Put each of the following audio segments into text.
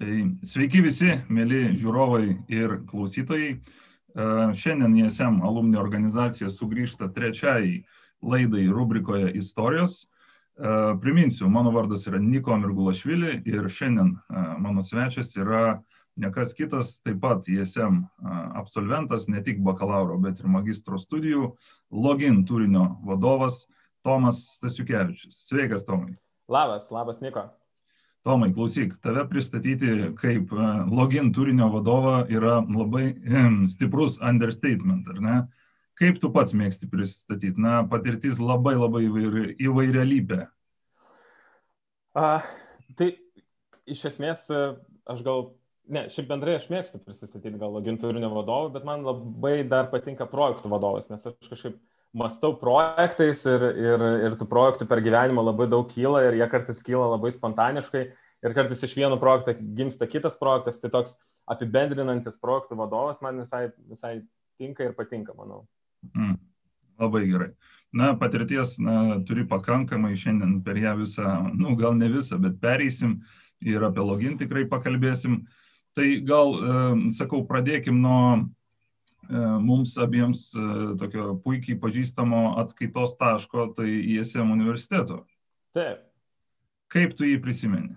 Tai sveiki visi, mėly žiūrovai ir klausytojai. E, šiandien ISM alumni organizacija sugrįžta trečiai laidai rubrikoje istorijos. E, priminsiu, mano vardas yra Niko Mirgulašvili ir šiandien e, mano svečias yra nekas kitas, taip pat ISM absolventas, ne tik bakalauro, bet ir magistro studijų, login turinio vadovas Tomas Stasiukevičius. Sveikas, Tomai. Labas, labas, Niko. Tomai, klausyk, tave pristatyti kaip e, login turinio vadovą yra labai stiprus understatement, ar ne? Kaip tu pats mėgsti pristatyti? Na, patirtis labai labai įvairi, įvairialypė. Uh, tai iš esmės e, aš gal, ne, šiaip bendrai aš mėgstu pristatyti gal login turinio vadovą, bet man labai dar patinka projektų vadovas, nes aš kažkaip mastau projektais ir, ir, ir tų projektų per gyvenimą labai daug kyla ir jie kartais kyla labai spontaniškai ir kartais iš vieno projekto gimsta kitas projektas, tai toks apibendrinantis projektų vadovas man visai, visai tinka ir patinka, manau. Mm, labai gerai. Na, patirties na, turi pakankamai šiandien per ją visą, nu, gal ne visą, bet pereisim ir apie login tikrai pakalbėsim. Tai gal, e, sakau, pradėkim nuo mums abiems e, tokio puikiai pažįstamo atskaitos taško, tai ISM universiteto. Taip. Kaip tu jį prisimeni?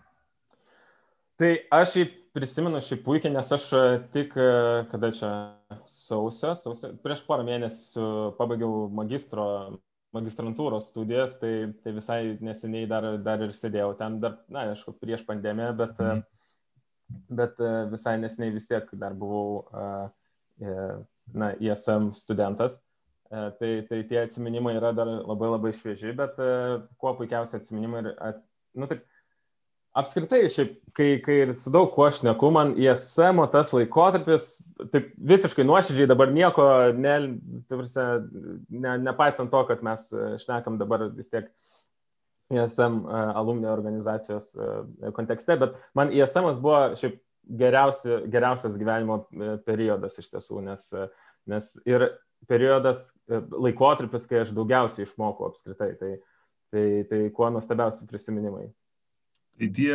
Tai aš jį prisimenu šį puikiai, nes aš e, tik, kada čia sausio, sausio prieš porą mėnesių pabaigiau magistro, magistrantūros studijas, tai, tai visai neseniai dar, dar ir sėdėjau ten, dar, na, aišku, prieš pandemiją, bet, mm. bet visai neseniai vis tiek dar buvau uh, na, ISM studentas. E, tai, tai tie atsiminimai yra dar labai labai švieži, bet e, kuo puikiausia atsiminimai ir, at, nu, taip, apskritai, šiaip, kai, kai ir su daug kuo aš neku, man ISM tas laikotarpis, taip visiškai nuoširdžiai dabar nieko, ne, tarsi, ne, nepaisant to, kad mes e, šnekam dabar vis tiek ISM alumni organizacijos kontekste, bet man ISM buvo šiaip geriausi, geriausias gyvenimo e, periodas iš tiesų, nes, e, nes ir periodas, e, laikotarpis, kai aš daugiausiai išmokau apskritai, tai, tai, tai kuo nuostabiausi prisiminimai. Tai tie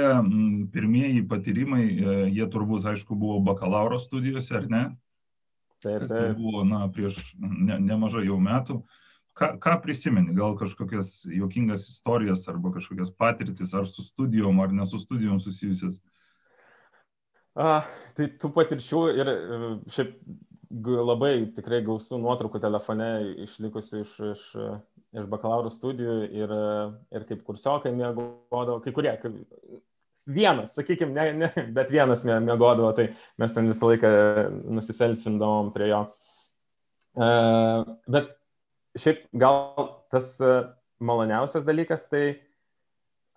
pirmieji patyrimai, jie turbūt, aišku, buvo bakalauro studijose, ar ne? Taip, taip. Tai buvo, na, prieš ne, nemažai jau metų. Ką, ką prisimeni, gal kažkokias juokingas istorijas arba kažkokias patirtis, ar su studijom, ar ne su studijom susijusias? A, tai tų patirčių ir šiaip labai tikrai gausų nuotraukų telefone išlikusi iš, iš, iš bakalauro studijų ir, ir kaip kursiokai mėgodavo, kai kurie, kaip, vienas, sakykime, ne, ne, bet vienas mėgodavo, tai mes ten visą laiką nusiselfindavom prie jo. E, bet šiaip gal tas maloniausias dalykas, tai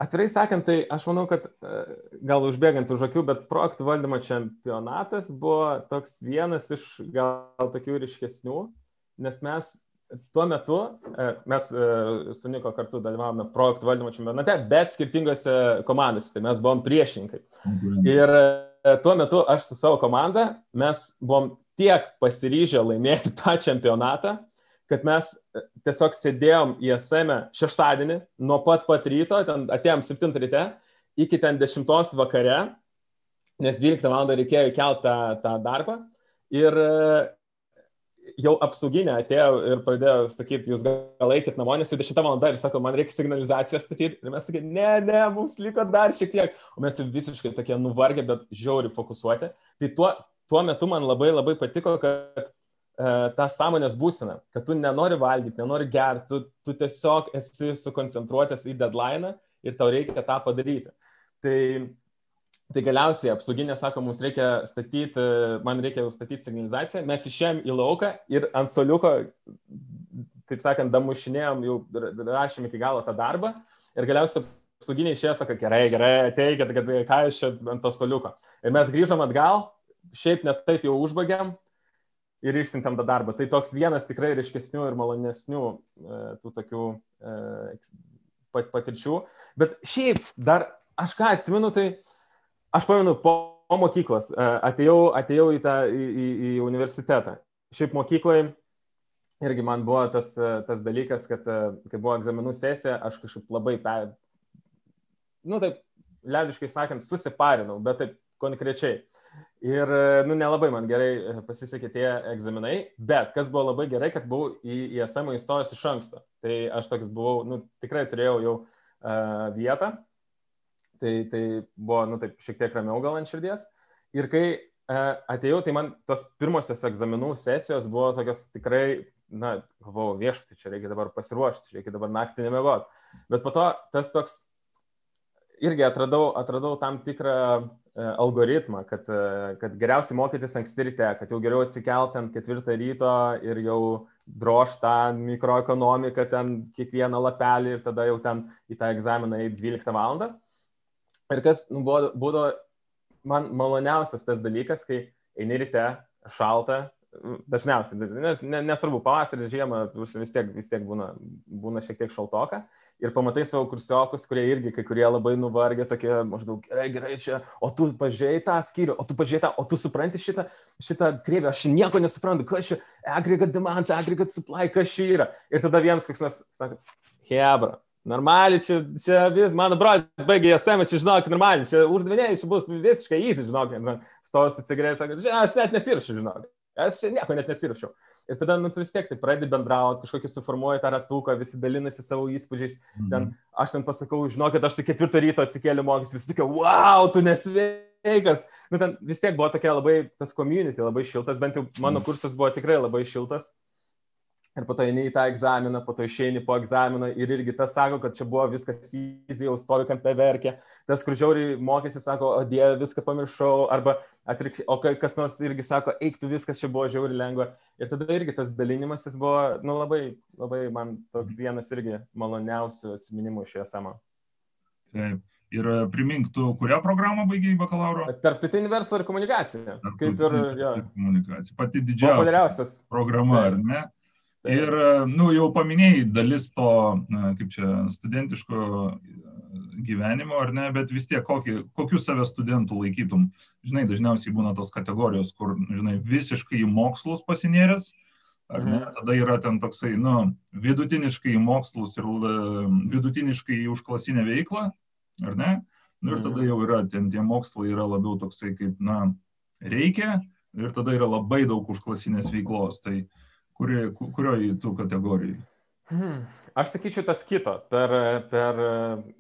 Atvirai sakant, tai aš manau, kad e, gal užbėgant už akių, bet projektų valdymo čempionatas buvo toks vienas iš gal tokių ryškesnių, nes mes tuo metu, e, mes e, su Niko kartu dalyvavome projektų valdymo čempionate, bet skirtingose komandose, tai mes buvom priešinkai. Mhm. Ir tuo metu aš su savo komanda, mes buvom tiek pasiryžę laimėti tą čempionatą, kad mes e, tiesiog sėdėjom į SM šeštadienį nuo pat pat ryto, ten atėjom 7 ryte, iki ten 10 vakare, nes 12 val. reikėjo įkelti tą, tą darbą. Ir e, jau apsauginė atėjo ir pradėjo sakyti, jūs gal eikit namo, nes jau 10 val. ir sako, man reikia signalizaciją statyti. Ir mes sakėme, ne, ne, mums liko dar šiek tiek. O mes visiškai tokie nuvargę, bet žiauri fokusuoti. Tai tuo, tuo metu man labai labai patiko, kad E, tą sąmonės būseną, kad tu nenori valgyti, nenori gerti, tu, tu tiesiog esi sukoncentruotas į deadline ir tau reikia tą padaryti. Tai, tai galiausiai apsauginė sako, mums reikia statyti, man reikia statyti signalizaciją, mes išėjom į lauką ir ant soliuko, taip sakant, damušinėjom, jau rašėm iki galo tą darbą ir galiausiai apsauginiai išėjo, sako, gerai, gerai, ateikit, kad ką iš čia ant to soliuko. Ir mes grįžom atgal, šiaip net taip jau užbaigėm, ir išsiuntėm tą darbą. Tai toks vienas tikrai ryškesnių ir malonesnių e, tų tokių e, patirčių. Bet šiaip dar aš ką atsimenu, tai aš pamenu po, po mokyklos, e, atėjau, atėjau į, tą, į, į, į universitetą. Šiaip mokyklai irgi man buvo tas, tas dalykas, kad kai buvo egzaminų sesija, aš kažkaip labai, pe, nu taip, liaudiškai sakant, susiparinau, bet taip konkrečiai. Ir, nu, nelabai man gerai pasisekė tie egzaminai, bet kas buvo labai gerai, kad buvau į ISM įstojęs iš anksto. Tai aš toks buvau, nu, tikrai turėjau jau uh, vietą, tai, tai buvo, nu, taip, šiek tiek ramiau gal ant širdies. Ir kai uh, atėjau, tai man tos pirmosios egzaminų sesijos buvo tokios tikrai, na, galvojau, viešpatį, čia reikia dabar pasiruošti, reikia dabar naktį nemegoti. Bet po to tas toks irgi atradau, atradau tam tikrą e, algoritmą, kad, e, kad geriausiai mokytis anksti ryte, kad jau geriau atsikelti ant ketvirtą ryto ir jau droš tą mikroekonomiką, ten kiekvieną lapelį ir tada jau ten į tą egzaminą į 12 val. Ir kas nu, buvo, būdavo man maloniausias tas dalykas, kai eini ryte, šalta, dažniausiai, nes, nesvarbu, pavasarį, žiemą, vis tiek, vis tiek būna, būna šiek tiek šaltoka ir pamatai savo kursiokus, kurie irgi kai kurie labai nuvargę, tokie maždaug gerai, gerai čia, o tu pažiūrėjai tą skyrių, o tu pažiūrėjai tą, o tu supranti šitą, šitą kreivę, aš nieko nesuprantu, kas čia, aggregate demand, aggregate supply, kas čia yra. Ir tada vienas koks nors sako, hebra. Normaliai, čia, čia vis, mano brolis baigė JSM, čia žinok, normaliai, čia uždaviniai, čia bus visiškai įsi, žinok, su cigaretė, sako, aš net nesirašiau, žinok, aš nieko net nesirašiau. Ir tada, nu, tu vis tiek tai pradedi bendrauti, kažkokį suformuoji tą ratuką, visi dalinasi savo įspūdžiais. Mhm. Ten, aš ten pasakau, žinokit, aš tai ketvirtą ryto atsikėliau mokytis, visi tokie, wow, tu nesveikas. Nu, ten vis tiek buvo tokia labai, tas community labai šiltas, bent jau mano mhm. kursas buvo tikrai labai šiltas ir po to eini į tą egzaminą, po to išeini po egzamino ir irgi tas sako, kad čia buvo viskas įzy, jau stovi kampe verkė, tas, kur žiauriai mokėsi, sako, o dieve, viską pamiršau, arba atrik, o kas nors irgi sako, eik tu, viskas čia buvo žiauriai lengva. Ir tada irgi tas dalinimas, jis buvo, nu, labai, labai man toks vienas irgi maloniausių atsiminimų šioje samo. Taip. Ir e, primink, tu kurią programą baigiai bakalauro? Tarptautinį verslą ir komunikaciją. Kaip ir, jo. Komunikacija. Pati didžiausia programa, ar ne? Ir, nu, jau paminėjai dalis to, kaip čia, studentiško gyvenimo, ar ne, bet vis tiek kokį, kokius save studentų laikytum. Žinai, dažniausiai būna tos kategorijos, kur, žinai, visiškai į mokslus pasinėręs, ar ne, mhm. tada yra ten toksai, nu, vidutiniškai į mokslus ir vidutiniškai į užklasinę veiklą, ar ne, nu, ir tada mhm. jau yra, ten tie mokslai yra labiau toksai kaip, na, reikia, ir tada yra labai daug užklasinės veiklos. Tai, uh, Kurie, kurioje tų kategorijų? Hmm. Aš sakyčiau tas kito. Per, per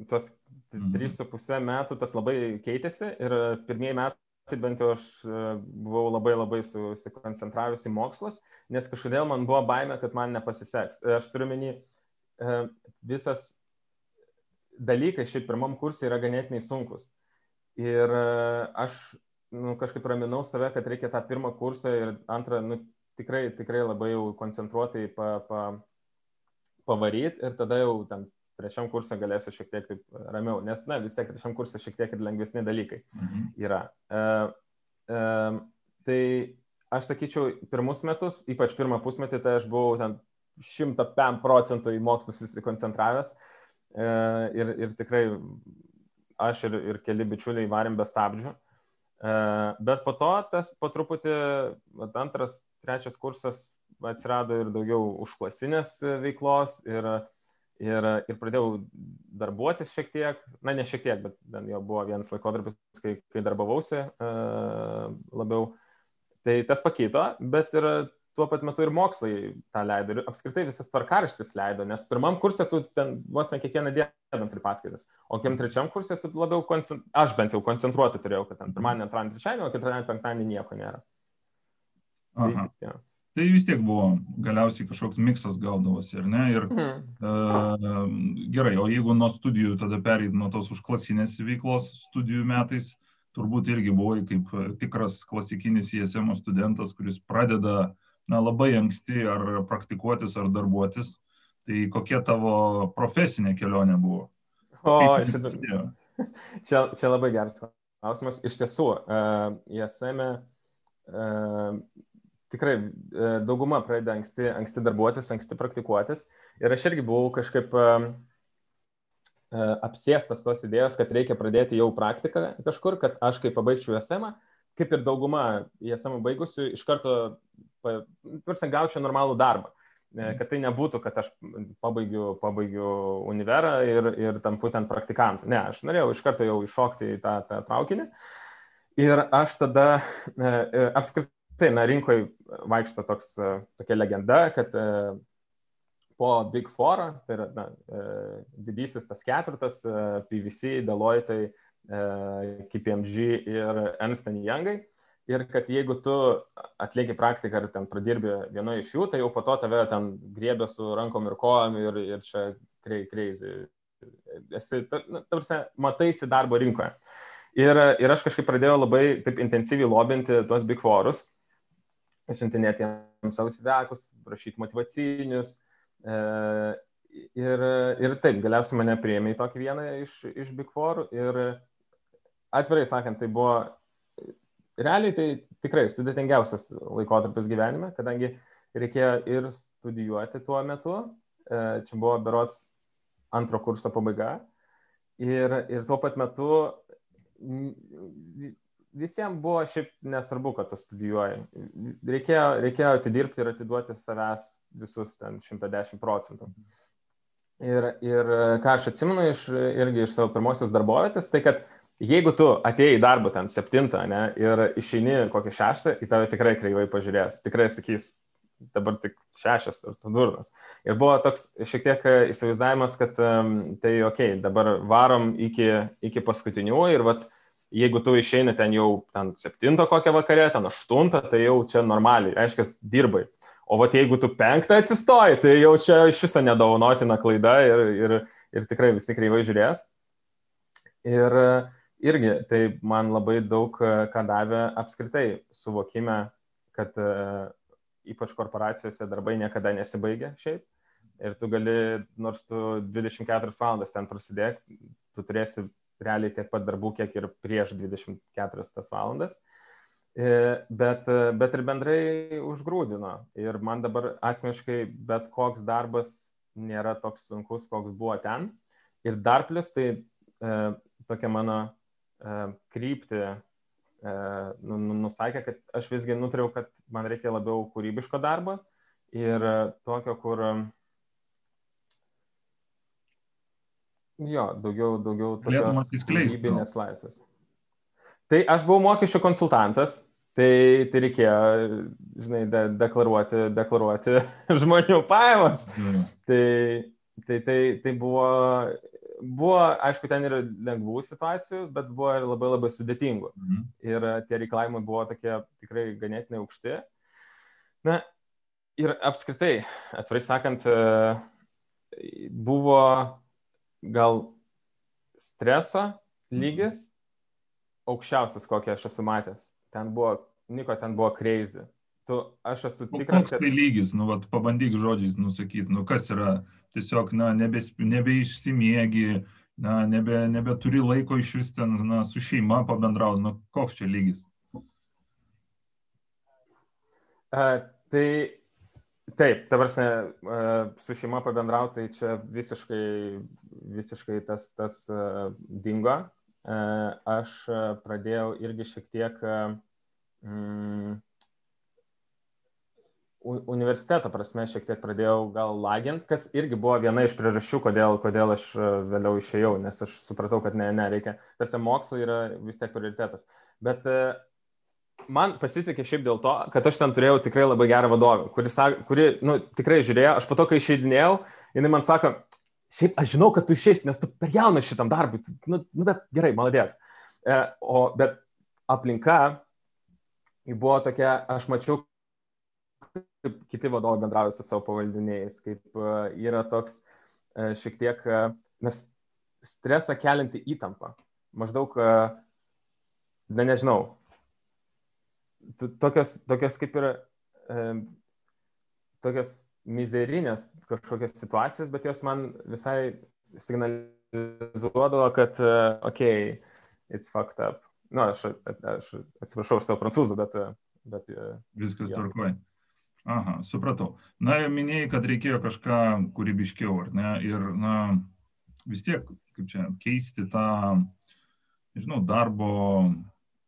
tos mhm. 3,5 metų tas labai keitėsi ir pirmieji metai bent jau aš buvau labai labai susikoncentravęs į mokslus, nes kažkodėl man buvo baime, kad man nepasiseks. Aš turiu menį, e, visas dalykai šiaip pirmam kursai yra ganėtinai sunkus. Ir e, aš nu, kažkaip raminau save, kad reikia tą pirmą kursą ir antrą nu, tikrai, tikrai labai jau koncentruotai pa, pa, pavaryti ir tada jau ten trečiam kursą galėsiu šiek tiek taip ramiau, nes, na, vis tiek trečiam kursą šiek tiek ir lengvesni dalykai mhm. yra. Uh, uh, tai aš sakyčiau, pirmus metus, ypač pirmą pusmetį, tai aš buvau ten 105 procentų į mokslus susikoncentravęs uh, ir, ir tikrai aš ir, ir keli bičiuliai varėm be stabdžių. Uh, bet po to tas po truputį, antras, trečias kursas atsirado ir daugiau užklasinės veiklos ir, ir, ir pradėjau darbuotis šiek tiek, na ne šiek tiek, bet jau buvo vienas laikotarpis, kai, kai darbavausi uh, labiau. Tai tas pakeito, bet ir tuo pat metu ir mokslai tą leido ir apskritai visas tvarkaraštis leido, nes pirmam kursė tu ten vos ne kiekvieną dieną turi paskaitas, o kiam trečiam kursė tu labiau, aš bent jau koncentruoti turėjau, kad ten pirmadienį, antradienį, trečiadienį, o ketvirtadienį, penktadienį nieko nėra. Aha. Tai, ja. tai vis tiek buvo galiausiai kažkoks miksas gaudavosi, ar ne? Ir, mhm. uh, gerai, o jeigu nuo studijų tada pereit nuo tos užklasinės veiklos studijų metais, turbūt irgi buvai kaip tikras klasikinis ISM studentas, kuris pradeda na, labai anksti ar praktikuotis, ar darbuotis. Tai kokia tavo profesinė kelionė buvo? O, šitą, čia, čia labai geras klausimas. Iš tiesų, uh, ISM uh, tikrai e, dauguma pradeda anksti, anksti darbuotis, anksti praktikuotis. Ir aš irgi buvau kažkaip e, e, apsėstas tos idėjos, kad reikia pradėti jau praktiką kažkur, kad aš kai pabaigčiau SM, kaip ir dauguma SM baigusių, iš karto tvirtai gaučiau normalų darbą. Kad tai nebūtų, kad aš pabaigiu, pabaigiu univerą ir, ir tampu ten praktikantu. Ne, aš norėjau iš karto jau iššokti į tą, tą traukinį. Ir aš tada apskritai, na, rinkoje vaikšto toks, tokia legenda, kad po Big Four, tai yra na, didysis tas ketvirtas, PVC, Deloitte, KPMG ir Ernst Youngai, ir kad jeigu tu atlieki praktiką ir ten pradirbi vienoje iš jų, tai jau po to tave ten griebė su rankom ir kojom ir, ir čia crazy. Esi, tarsi, mataisi darbo rinkoje. Ir, ir aš kažkaip pradėjau labai taip intensyviai lobinti tuos big forus, siuntinėti jiems savo įsidekus, rašyti motivacinius. E, ir, ir taip, galiausiai mane priėmė į tokį vieną iš, iš big forų ir atvirai sakant, tai buvo realiai tai tikrai sudėtingiausias laikotarpis gyvenime, kadangi reikėjo ir studijuoti tuo metu, e, čia buvo berots antro kurso pabaiga, ir, ir tuo pat metu visiems buvo šiaip nesvarbu, kad tu studijuoji. Reikėjo, reikėjo atidirbti ir atiduoti savęs visus ten 110 procentų. Ir, ir ką aš atsimenu iš, irgi iš savo pirmosios darbovietės, tai kad jeigu tu atėjai į darbą ten septintą ne, ir išeini kokį šeštą, į tave tikrai kreivai pažiūrės, tikrai sakys, dabar tik šešias ir tu durnas. Ir buvo toks šiek tiek įsivaizdavimas, kad um, tai ok, dabar varom iki, iki paskutinių ir vat, jeigu tu išeini ten jau ten septinto kokią vakarę, ten aštuntą, tai jau čia normaliai, aiškiai, dirbai. O vat jeigu tu penktą atsistoji, tai jau čia iš viso nedaunotina klaida ir, ir, ir tikrai visi kreivai žiūrės. Ir uh, irgi tai man labai daug e, ką davė apskritai suvokime, kad e, ypač korporacijose darbai niekada nesibaigia šiaip. Ir tu gali, nors tu 24 valandas ten prasidėk, tu turėsi realiai tiek pat darbų, kiek ir prieš 24 tas valandas. E, bet, bet ir bendrai užgrūdino. Ir man dabar asmeniškai bet koks darbas nėra toks sunkus, koks buvo ten. Ir dar plus tai e, tokia mano E, kryptį e, nu, nu, nusakė, kad aš visgi nutariau, kad man reikia labiau kūrybiško darbo ir tokio, kur jo, daugiau, daugiau kūrybinės laisvės. Tai aš buvau mokesčių konsultantas, tai, tai reikėjo, žinai, de, deklaruoti, deklaruoti žmonių pajamas. Mm. Tai, tai, tai, tai buvo buvo, aišku, ten yra lengvų situacijų, bet buvo ir labai labai sudėtingų. Mhm. Ir e, tie reikalavimai buvo tokie tikrai ganėtinai aukšti. Na, ir apskritai, atvirai sakant, e, buvo gal streso lygis aukščiausias, kokį aš esu matęs. Ten buvo, Niko, ten buvo crazy. Tu, aš esu tikras, kad... Koks tai lygis, nu, vat, pabandyk žodžiais nusakyti, nu, kas yra tiesiog na, nebes, nebeišsimiegi, na, nebe, nebeturi laiko iš vis ten na, su šeima pabendrauti. Nu, koks čia lygis? Uh, tai taip, ta prasme, uh, su šeima pabendrauti, tai čia visiškai, visiškai tas, tas uh, dingo. Uh, aš pradėjau irgi šiek tiek mm, universiteto prasme šiek tiek pradėjau gal lagint, kas irgi buvo viena iš priežasčių, kodėl, kodėl aš e, vėliau išėjau, nes aš supratau, kad ne, ne, reikia, tarsi mokslo yra vis tiek prioritetas. Bet e, man pasisekė šiaip dėl to, kad aš ten turėjau tikrai labai gerą vadovę, kuri, kuri nu, tikrai žiūrėjo, aš po to, kai išeidinėjau, jinai man sako, šiaip aš žinau, kad tu išeisi, nes tu per jaunas šitam darbui, nu, nu bet gerai, maladėts. E, o, bet aplinka, buvo tokia, aš mačiau, kaip kiti vadovai bendrauja su savo pavaldiniais, kaip e, yra toks e, šiek tiek, e, nes stresą kelinti įtampą. Maždaug, na nežinau, tokios, tokios kaip ir tokios mizerinės kažkokios situacijos, bet jos man visai signalizuodavo, kad, ok, it's fucked up. Na, nu, aš, aš atsiprašau už savo prancūzų, bet... bet Viskas tvarkoja. Aha, supratau. Na, minėjai, kad reikėjo kažką kūrybiškiau, ar ne? Ir, na, vis tiek, kaip čia, keisti tą, nežinau, darbo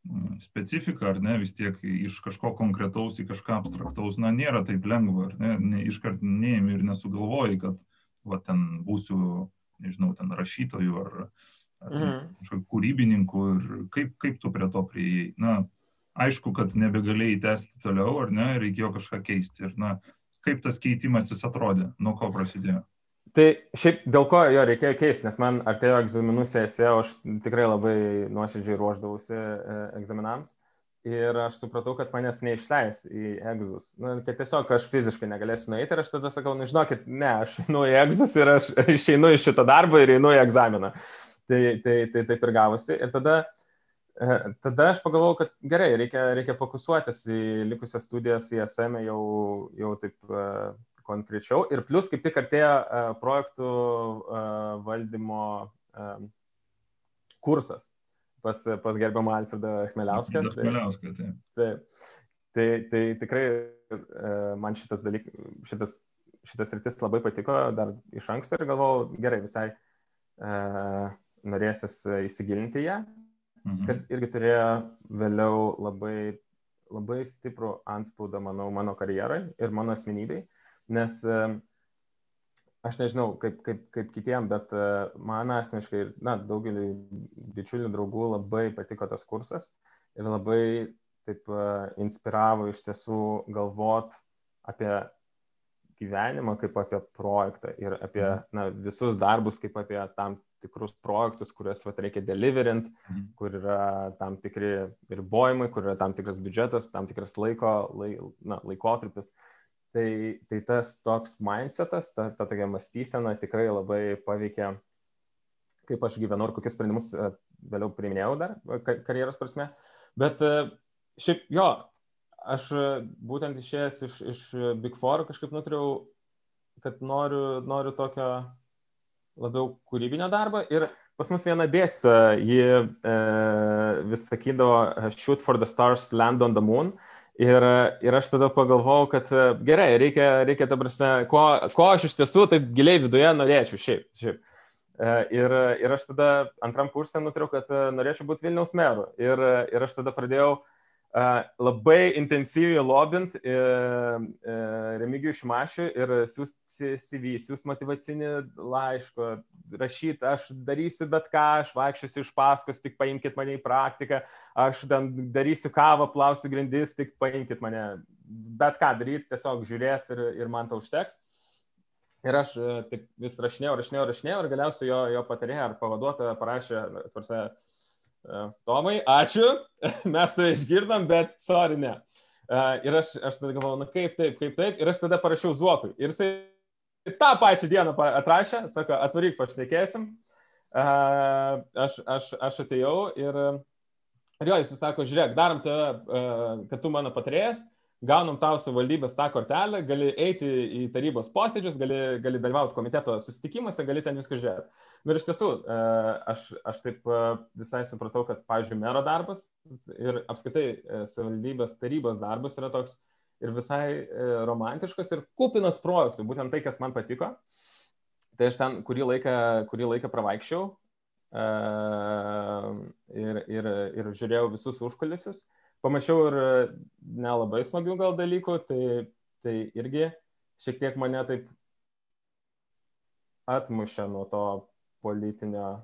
mm, specifiką, ar ne, vis tiek iš kažko konkretaus į kažką abstraktaus, na, nėra taip lengva, ar ne, ne iškart neėmė ir nesugalvojai, kad, va, ten būsiu, nežinau, ten rašytoju ar, mhm. kūrybininkų ir kaip, kaip tu prie to prieėjai. Na, aišku, kad nebegalėjai tęsti toliau, ar ne, reikėjo kažką keisti. Ir, na, kaip tas keitimasis atrodė, nuo ko prasidėjo? Tai šiaip dėl ko jo reikėjo keisti, nes man artėjo egzaminų sesija, aš tikrai labai nuoširdžiai ruoždavausi e, egzaminams ir aš supratau, kad manęs neišleis į egzus. Nu, kad tiesiog aš fiziškai negalėsiu nueiti ir aš tada sakau, nu žinokit, ne, aš einu į egzus ir aš išeinu iš šito darbo ir einu į egzaminą. Tai, tai, tai taip ir gavosi. Ir tada, e, tada aš pagalvojau, kad gerai, reikia, reikia fokusuotis į likusias studijas į SM jau, jau taip e, konkrečiau. Ir plus kaip tik artėja uh, projektų uh, valdymo um, kursas pas, pas gerbiamą Alfredą Chmeliauską. Chmeliauską, taip. taip. Tai, tai tikrai uh, man šitas dalykas, šitas, šitas rytis labai patiko dar iš anksto ir galvojau, gerai, visai uh, norėsis įsigilinti ją, mhm. kas irgi turėjo vėliau labai, labai stiprų anspaudą, manau, mano karjerai ir mano asmenybei. Uh, Nes aš nežinau, kaip, kaip, kaip kitiem, bet e, man asmeniškai ir na, daugeliu bičiulių draugų labai patiko tas kursas ir labai taip e, inspiravo iš tiesų galvot apie gyvenimą kaip apie projektą ir apie mhm. na, visus darbus kaip apie tam tikrus projektus, kuriuos vat, reikia deliverint, mhm. kur yra tam tikri ribojimai, kur yra tam tikras biudžetas, tam tikras laiko, lai, na, laikotarpis. Tai, tai tas toks mindsetas, ta, ta tokia mąstysena tikrai labai paveikia, kaip aš gyvenu ir kokius sprendimus e, vėliau priiminėjau dar karjeros prasme. Bet e, šiaip jo, aš e, būtent išėjęs iš, iš Big Four kažkaip nutariau, kad noriu, noriu tokio labiau kūrybinio darbo ir pas mus viena dėstytoja, ji e, vis sakydavo shoot for the stars, land on the moon. E, Ir, ir aš tada pagalvojau, kad e, gerai, reikia, reikia ta prasme, ko, ko aš iš tiesų taip giliai viduje norėčiau, šiaip. šiaip. E, ir, ir aš tada antram kursė nutriau, kad e, norėčiau būti Vilniaus meru. Ir, ir aš tada pradėjau labai intensyviai lobint Remigijų Šimašių ir siūsti CV, siūsti motivacinį laišką, rašyti, aš darysiu bet ką, aš vaikščiosiu iš paskos, tik paimkite mane į praktiką, aš darysiu kavą, plausiu grindis, tik paimkite mane, bet ką daryti, tiesiog žiūrėti ir, ir man to užteks. Ir aš taip vis rašinėjau, rašinėjau, rašinėjau ir galiausiai jo, jo patarėja ar pavaduotoja parašė, tvarsia, E, Tomai, ačiū, mes tai išgirdom, bet sorry, ne. E, ir aš, aš tada galvoju, na kaip taip, kaip taip, ir aš tada parašiau Zuokui. Ir jisai tą pačią dieną atrašė, sako, atvaryk, pašnekėsim. E, aš, aš, aš atėjau ir, ir jo, jisai sako, žiūrėk, darom tave, kad tu mano patarėjas, gaunam tau savivaldybės tą kortelę, gali eiti į tarybos posėdžius, gali, gali dalyvauti komiteto susitikimuose, gali ten viską žiūrėti. Ir iš tiesų, e, aš, aš taip e, visai supratau, kad, pavyzdžiui, mero darbas ir apskaitai e, savivaldybės tarybos darbas yra toks ir visai romantiškas ir kupinas projektų, būtent tai, kas man patiko. Tai aš ten kurį laiką, kurį laiką pravaikščiau ir, ir, ir žiūrėjau visus užkulisius pamačiau ir nelabai smagių gal dalykų, tai, tai irgi šiek tiek mane taip atmušė nuo to politinio uh,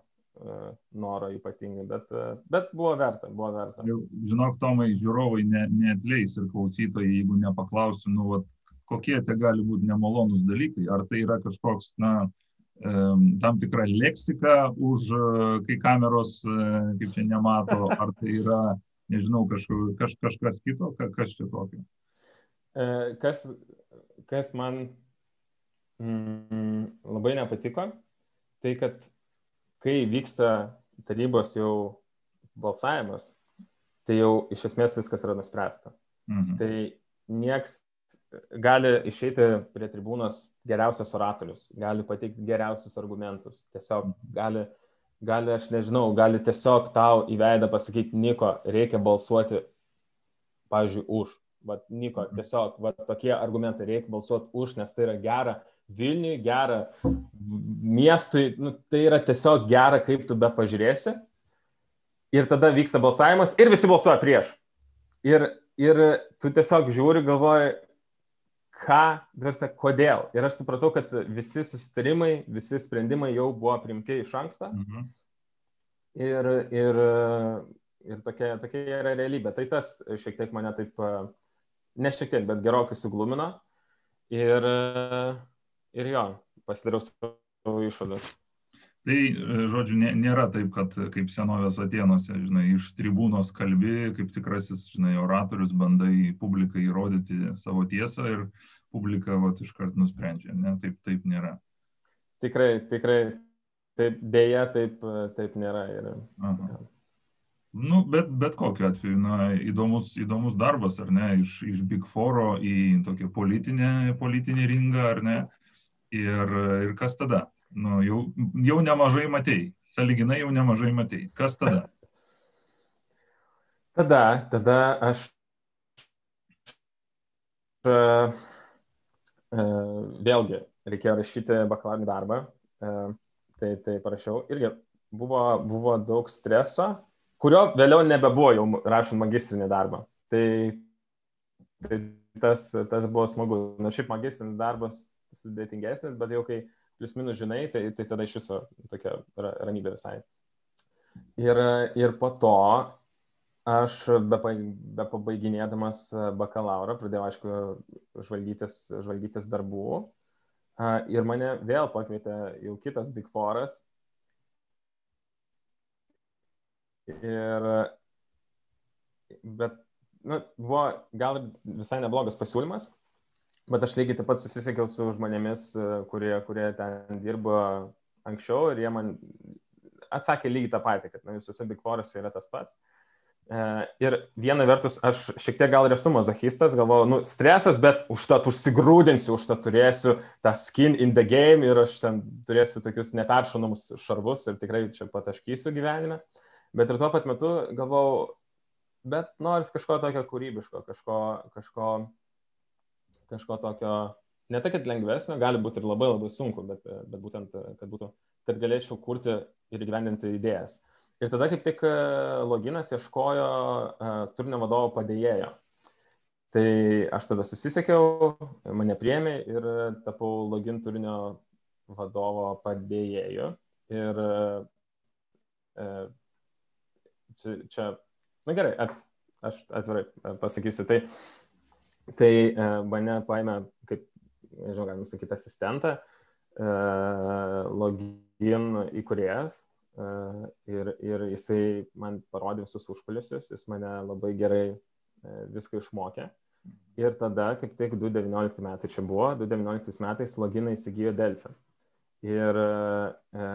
noro ypatingai, bet, uh, bet buvo verta, buvo verta. Žinok, Tomai, žiūrovai ne, neatleis ir klausytojai, jeigu nepaklausiu, nu, vat, kokie tai gali būti nemalonus dalykai, ar tai yra kažkoks, na, tam tikra leksika už, uh, kai kameros, kaip čia nemato, ar tai yra nežinau, kažku, kaž, kažkas kito, kas čia tokio? E, kas, kas man mm, labai nepatiko, tai kad kai vyksta tarybos jau balsavimas, tai jau iš esmės viskas yra nuspręsta. Mhm. Tai nieks gali išeiti prie tribūnos geriausias oratorius, gali pateikti geriausius argumentus, tiesiog mhm. gali gali, aš nežinau, gali tiesiog tau į veidą pasakyti, Niko, reikia balsuoti, pavyzdžiui, už. Vat, Niko, mhm. tiesiog vat, tokie argumentai, reikia balsuoti už, nes tai yra gera Vilniui, gera miestui, nu, tai yra tiesiog gera, kaip tu be pažiūrėsi. Ir tada vyksta balsavimas ir visi balsuoja prieš. Ir, ir tu tiesiog žiūri, galvoji, ką, tarsi, kodėl. Ir aš supratau, kad visi susitarimai, visi sprendimai jau buvo primti iš anksto. Mhm. Ir, ir, ir tokia, tokia yra realybė. Tai tas šiek tiek mane taip, ne šiek tiek, bet gerokai suglumino. Ir, ir jo, pasidariau savo išvadas. Tai, žodžiu, nėra taip, kad kaip senovės Atenuose, žinai, iš tribūnos kalbi, kaip tikrasis, žinai, oratorius bandai publikai įrodyti savo tiesą ir publika, va, iškart nusprendžia. Ne, taip, taip nėra. Tikrai, tikrai, taip, dėja, taip, taip nėra. Ir, Aha. Nu, bet, bet kokiu atveju, na, įdomus, įdomus darbas, ar ne, iš, iš Big Fouro į tokią politinę, politinį ringą, ar ne, ir, ir kas tada? Nu, jau, jau nemažai matei, saliginai jau nemažai matei. Kas tada? Tada, tada aš uh, uh, vėlgi reikėjo rašyti bakalaurinį darbą, uh, tai, tai parašiau. Irgi buvo, buvo daug streso, kurio vėliau nebebuvo jau rašant magistrinį darbą. Tai, tai tas, tas buvo smagu. Na, šiaip magistrinis darbas sudėtingesnis, bet jau kai plius minus žinai, tai, tai tada iš viso tokia ramybė visai. Ir, ir po to aš be, be pabaiginėdamas bakalauro pradėjau, aišku, žvalgytis, žvalgytis darbų. Ir mane vėl pakvietė jau kitas Big Foras, Ir, bet, nu, buvo gal visai neblogas pasiūlymas, bet aš lygiai taip pat susisiekiau su žmonėmis, kurie, kurie ten dirbo anksčiau ir jie man atsakė lygiai tą patį, kad nu, visose Big Forest yra tas pats. E, ir viena vertus, aš šiek tiek gal ir esu mazochistas, galvoju, nu, stresas, bet užtat užsigrūdinsiu, užtat turėsiu tą skin in the game ir aš ten turėsiu tokius neperšonamus šarvus ir tikrai čia pataškysiu gyvenime. Bet ir tuo pat metu galvau, bet noris kažko tokio kūrybiško, kažko, kažko, kažko tokio, ne tai, kad lengvesnio, gali būti ir labai labai sunku, bet, bet būtent, kad, būtų, kad galėčiau kurti ir gyvendinti idėjas. Ir tada kaip tik e, loginas ieškojo uh, turinio vadovo padėjėjo. Tai aš tada susisiekiau, mane priemi ir tapau login turinio vadovo padėjėju. Ir uh, čia, čia na gerai, at, aš atvirai e, pasakysiu, tai, tai e, mane paėmė, kaip, nežinau, galim sakyti, asistentą, e, login įkurėjas ir, ir jisai man parodė visus užkulisius, jis mane labai gerai viską išmokė. Ir tada, kaip tik 2019 metai čia buvo, 2019 metais loginą įsigijo Delfį. Ir e,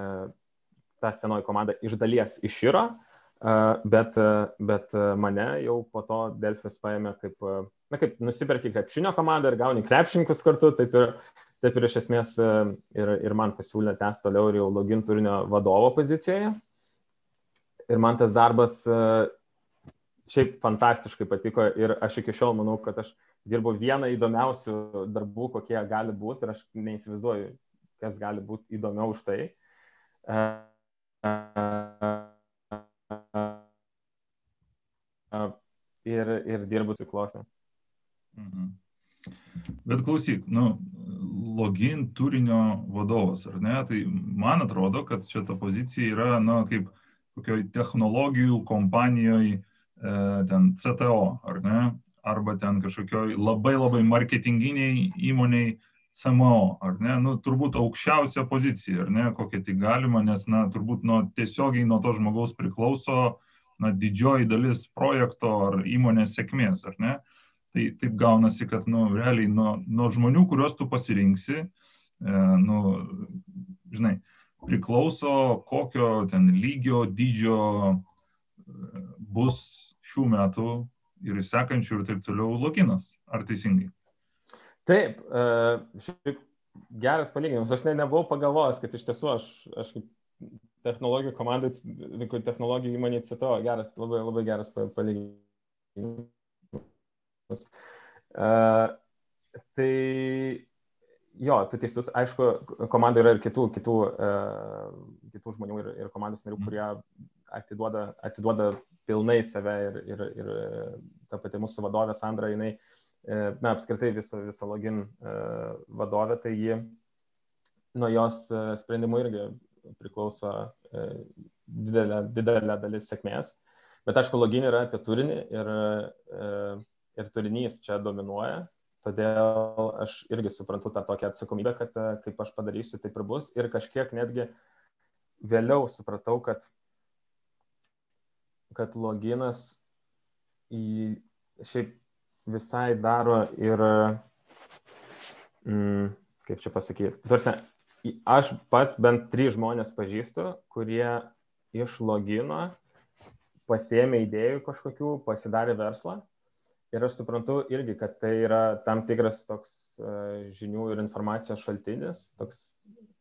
ta senoji komanda iš dalies iširo, bet, bet mane jau po to Delfis paėmė kaip, na, kaip nusipirki krepšinio komandą ir gauni krepšininkus kartu, taip ir, taip ir iš esmės ir, ir man pasiūlė tęs toliau ir jau login turinio vadovo pozicijoje. Ir man tas darbas šiaip fantastiškai patiko ir aš iki šiol manau, kad aš dirbu vieną įdomiausių darbų, kokie gali būti ir aš neįsivaizduoju, kas gali būti įdomiau už tai. Uh, uh, ir, ir dirbu ciklose. Mhm. Bet klausyk, nu, login turinio vadovas, ar ne? Tai man atrodo, kad čia ta pozicija yra, na, kaip kokioj technologijų kompanijoje, ten CTO, ar ne? Arba ten kažkokioj labai labai marketinginiai įmoniai CMO, ar ne? Nu, turbūt aukščiausia pozicija, ar ne? Kokia tik galima, nes, na, turbūt nuo tiesiogiai nuo to žmogaus priklauso na, didžioji dalis projekto ar įmonės sėkmės, ar ne? Tai taip gaunasi, kad, nu, realiai nuo, nuo žmonių, kuriuos tu pasirinksi, e, nu, žinai, priklauso, kokio ten lygio, dydžio e, bus šių metų ir sekančių ir taip toliau loginas. Ar teisingai? Taip, e, šiaip geras palyginimas. Aš ne, nebuvau pagalvojęs, kad iš tiesų aš, aš kaip technologijų komandai, technologijų įmonė CTO, geras, labai, labai geras palyginimas. Uh, tai jo, tu teisus, aišku, komandai yra ir kitų, kitų, uh, kitų žmonių ir, ir komandos narių, mhm. kurie atiduoda, atiduoda pilnai save ir, ir, ir ta pati mūsų vadovė Sandra, jinai, na, apskritai viso, viso login uh, vadovė, tai ji nuo jos sprendimų irgi priklauso e, didelė, didelė dalis sėkmės. Bet aišku, loginė yra apie turinį ir, e, ir turinys čia dominuoja. Todėl aš irgi suprantu tą tokią atsakomybę, kad e, kaip aš padarysiu, taip ir bus. Ir kažkiek netgi vėliau supratau, kad, kad loginas į šiaip visai daro ir, mm, kaip čia pasakyti, tarsi, aš pats bent trys žmonės pažįstu, kurie iš logino pasėmė idėjų kažkokių, pasidarė verslą. Ir aš suprantu irgi, kad tai yra tam tikras toks uh, žinių ir informacijos šaltinis, toks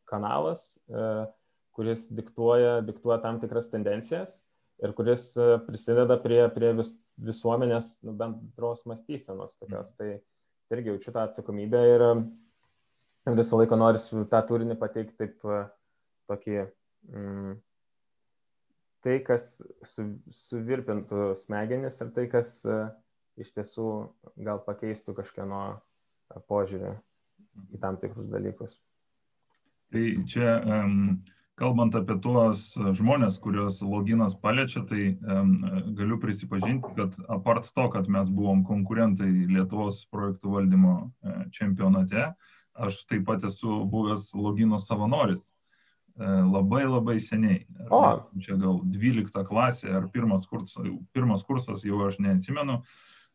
kanalas, uh, kuris diktuoja, diktuoja tam tikras tendencijas ir kuris uh, prisideda prie, prie vis, visuomenės nu, bendros mąstysenos tokios. Tai irgi jaučiu tą atsakomybę ir visą laiką noriu tą turinį pateikti taip tokį mm, tai, kas su, suvirpintų smegenis ir tai, kas uh, iš tiesų gal pakeistų kažkieno požiūrį į tam tikrus dalykus. Tai čia, um, kalbant apie tuos žmonės, kuriuos loginas paliečia, tai um, galiu prisipažinti, kad apart to, kad mes buvom konkurentai Lietuvos projektų valdymo čempionate, aš taip pat esu buvęs logino savanoris E, labai labai seniai. O. Čia gal 12 klasė ar pirmas kursas, pirmas kursas jau aš neatsimenu.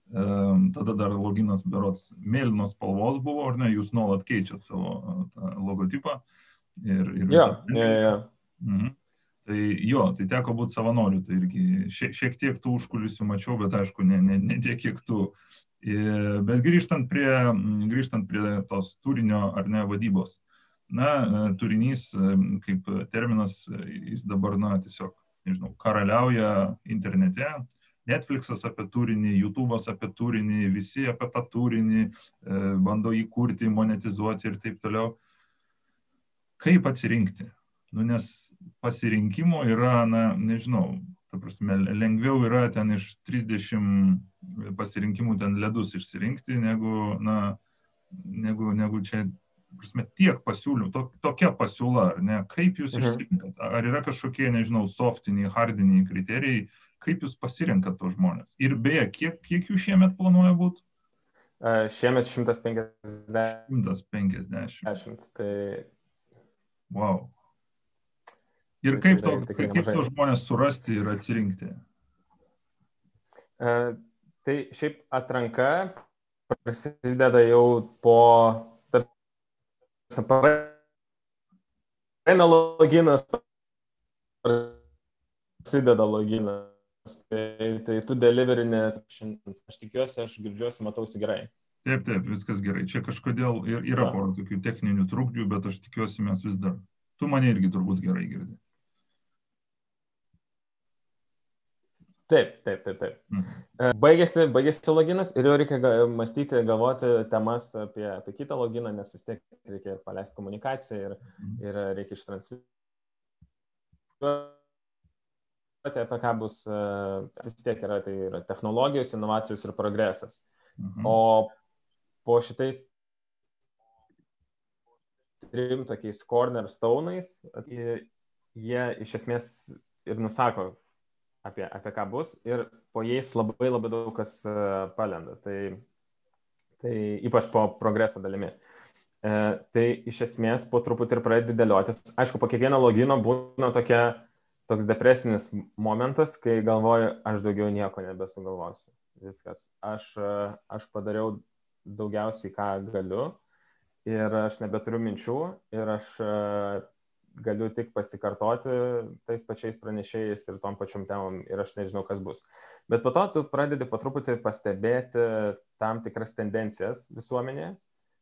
E, tada dar loginas berots mėlynos spalvos buvo, ar ne, jūs nuolat keičiat savo e, logotipą. Ir, ir ja, ja, ja. Mhm. Tai jo, tai teko būti savanoriu, tai irgi šiek, šiek tiek tų užkulisių mačiau, bet aišku, ne, ne, ne tiek, kiek tu. Bet grįžtant prie, grįžtant prie tos turinio ar ne vadybos, na, turinys kaip terminas, jis dabar, na, tiesiog, nežinau, karaliauja internete. Netflixas apie turinį, YouTube'as apie turinį, visi apie tą turinį, e, bando įkurti, monetizuoti ir taip toliau. Kaip atsirinkti? Nu, nes pasirinkimo yra, na, nežinau, ta prasme, lengviau yra ten iš 30 pasirinkimų ten ledus išsirinkti, negu, na, negu, negu čia prasme, tiek pasiūlymų, to, tokia pasiūla, ar ne? Kaip jūs mhm. išsirinkat? Ar yra kažkokie, nežinau, softiniai, hardiniai kriterijai, kaip jūs pasirinkat tos žmonės? Ir beje, kiek, kiek jų šiemet planuoja būti? Šiemet 150. 150. Tai... Wow. Ir kaip, to, kaip tos žmonės surasti ir atsirinkti? Uh, tai šiaip atranka prasideda jau po praeina loginas, prasideda loginas. Tai, tai tu deliverini. Aš tikiuosi, aš girdžiuosi, matausi gerai. Taip, taip, viskas gerai. Čia kažkodėl ir yra pora tokių techninių trukdžių, bet aš tikiuosi, mes vis dar. Tu mane irgi turbūt gerai girdi. Taip, taip, taip, taip. Mhm. Baigėsi, baigėsi loginas ir jau reikia mąstyti, galvoti temas apie, apie kitą loginą, nes vis tiek reikia paleisti komunikaciją ir, mhm. ir reikia ištransliuoti apie ką bus, vis tiek yra, tai yra technologijos, inovacijos ir progresas. Mhm. O po šitais trim tokiais cornerstone'ais, jie iš esmės ir nusako, apie, apie ką bus ir po jais labai labai daug kas e, palenda. Tai, tai ypač po progreso dalimi. E, tai iš esmės po truputį ir pradedi dėliotis. Aišku, po kiekvieno logino būna tokia, toks depresinis momentas, kai galvoju, aš daugiau nieko nebesugalvosiu. Viskas. Aš, e, aš padariau daugiausiai, ką galiu ir aš nebeturiu minčių ir aš e, galiu tik pasikartoti tais pačiais pranešėjais ir tom pačiom temom ir aš nežinau, kas bus. Bet po to tu pradedi po truputį pastebėti tam tikras tendencijas visuomenėje.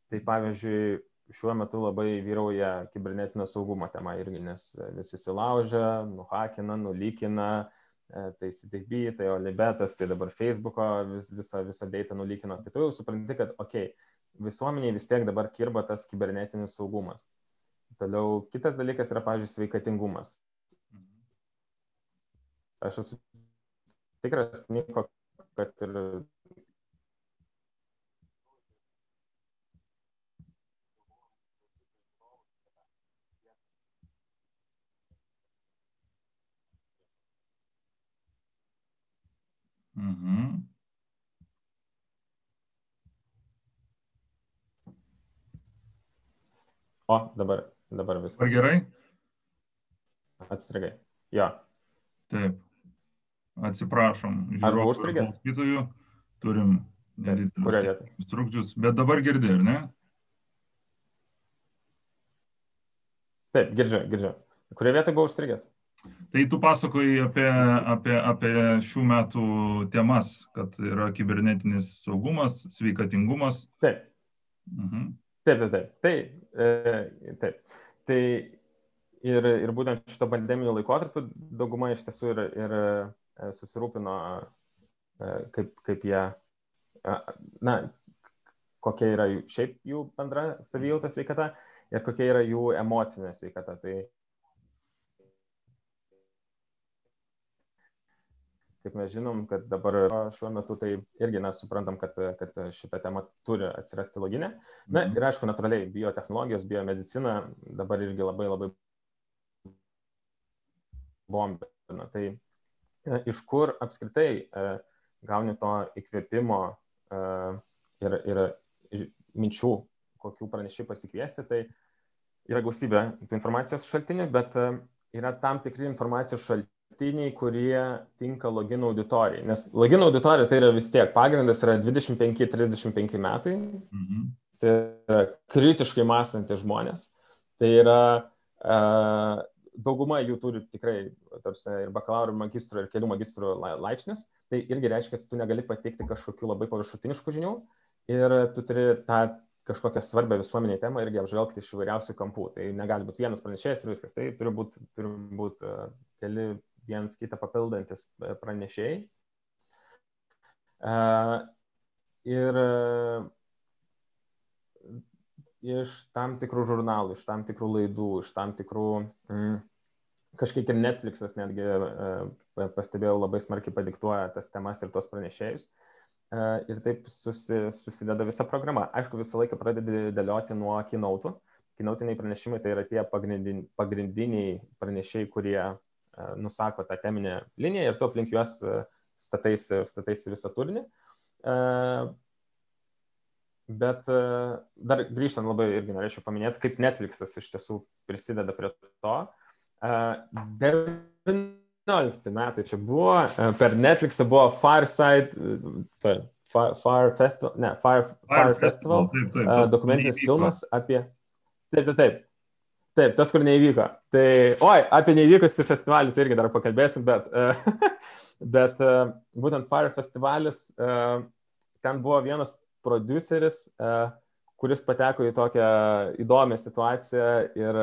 Tai pavyzdžiui, šiuo metu labai vyrauja kibernetinio saugumo tema irgi, nes visi silaužia, nuhakina, nulykina, e, tai CTB, tai Olibetas, tai dabar Facebook'o vis, visą, visą data nulykino. Tai tu jau supranti, kad, okei, okay, visuomeniai vis tiek dabar kirba tas kibernetinis saugumas. Toliau kitas dalykas yra, pavyzdžiui, sveikatingumas. Aš esu tikras, Niko, kad ir Mhm. O, dabar, dabar viskas. Ar gerai? Atstrigai. Jo. Taip. Atsiprašom. Žiūrėjau, užstrigęs. Kitojų turim nedidelius trukdžius, bet dabar girdi, ar ne? Taip, girdžiu, girdžiu. Kurioje vietoje buvau užstrigęs? Tai tu pasakoji apie, apie, apie šių metų temas, kad yra kibernetinis saugumas, sveikatingumas. Taip. Mhm. Taip, taip, taip. Tai, e, taip. tai ir, ir būtent šito pandeminio laikotarpiu dauguma iš tiesų ir, ir e, susirūpino, e, kaip, kaip jie, na, kokia yra jų, šiaip jų bendra savijauta sveikata ir kokia yra jų emocinė sveikata. Tai kaip mes žinom, kad dabar šiuo metu tai irgi mes suprantam, kad, kad šita tema turi atsirasti loginė. Na mhm. ir aišku, natūraliai, biotehnologijos, biomedicina dabar irgi labai labai bombina. Tai e, iš kur apskritai e, gauni to įkvėpimo e, ir, ir minčių, kokių pranešiai pasikviesti, tai yra gausybė tų informacijos šaltinių, bet yra tam tikri informacijos šaltiniai šaltiniai, kurie tinka login auditorijai. Nes login auditorija tai yra vis tiek pagrindas yra 25-35 metai. Mhm. Tai yra kritiškai mąstantys žmonės. Tai yra uh, dauguma jų turi tikrai tarsi, ir bakalauro, ir magistro, ir kelių magistrų laipsnius. Tai irgi reiškia, kad tu negali pateikti kažkokių labai paviršutiniškų žinių ir tu turi tą kažkokią svarbę visuomeniai temą irgi apžvelgti iš įvairiausių kampų. Tai negali būti vienas pranešėjas ir viskas. Tai turi būti būt, uh, keli viens kitą papildantis e, pranešėjai. E, ir e, iš tam tikrų žurnalų, iš tam tikrų laidų, iš tam tikrų, mm, kažkiek ir Netflixas netgi pastebėjau labai smarkiai padiktuoja tas temas ir tos pranešėjus. Ir taip susi, susideda visa programa. Aišku, visą laiką pradedi dėlioti nuo kinautų. Kinautiniai pranešimai tai yra tie pagrindiniai, pagrindiniai pranešėjai, kurie nusako tą teminę liniją ir tu aplink juos e, stataisi, stataisi visą turinį. E, bet dar grįžtant labai irgi norėčiau paminėti, kaip Netflixas iš tiesų prisideda prie to. 19 metai čia buvo, per Netflixą buvo Fireside, tai, Fire, Fire Festival, ne, Fire, Fire, Fire Festival, Festival taip, taip, dokumentinis filmas apie, taip, taip, taip, Taip, tas, kur neįvyko. Tai, oi, apie neįvykusi festivalį tai irgi dar pakalbėsim, bet, bet būtent Fire festivalis, ten buvo vienas produceris, kuris pateko į tokią įdomią situaciją ir,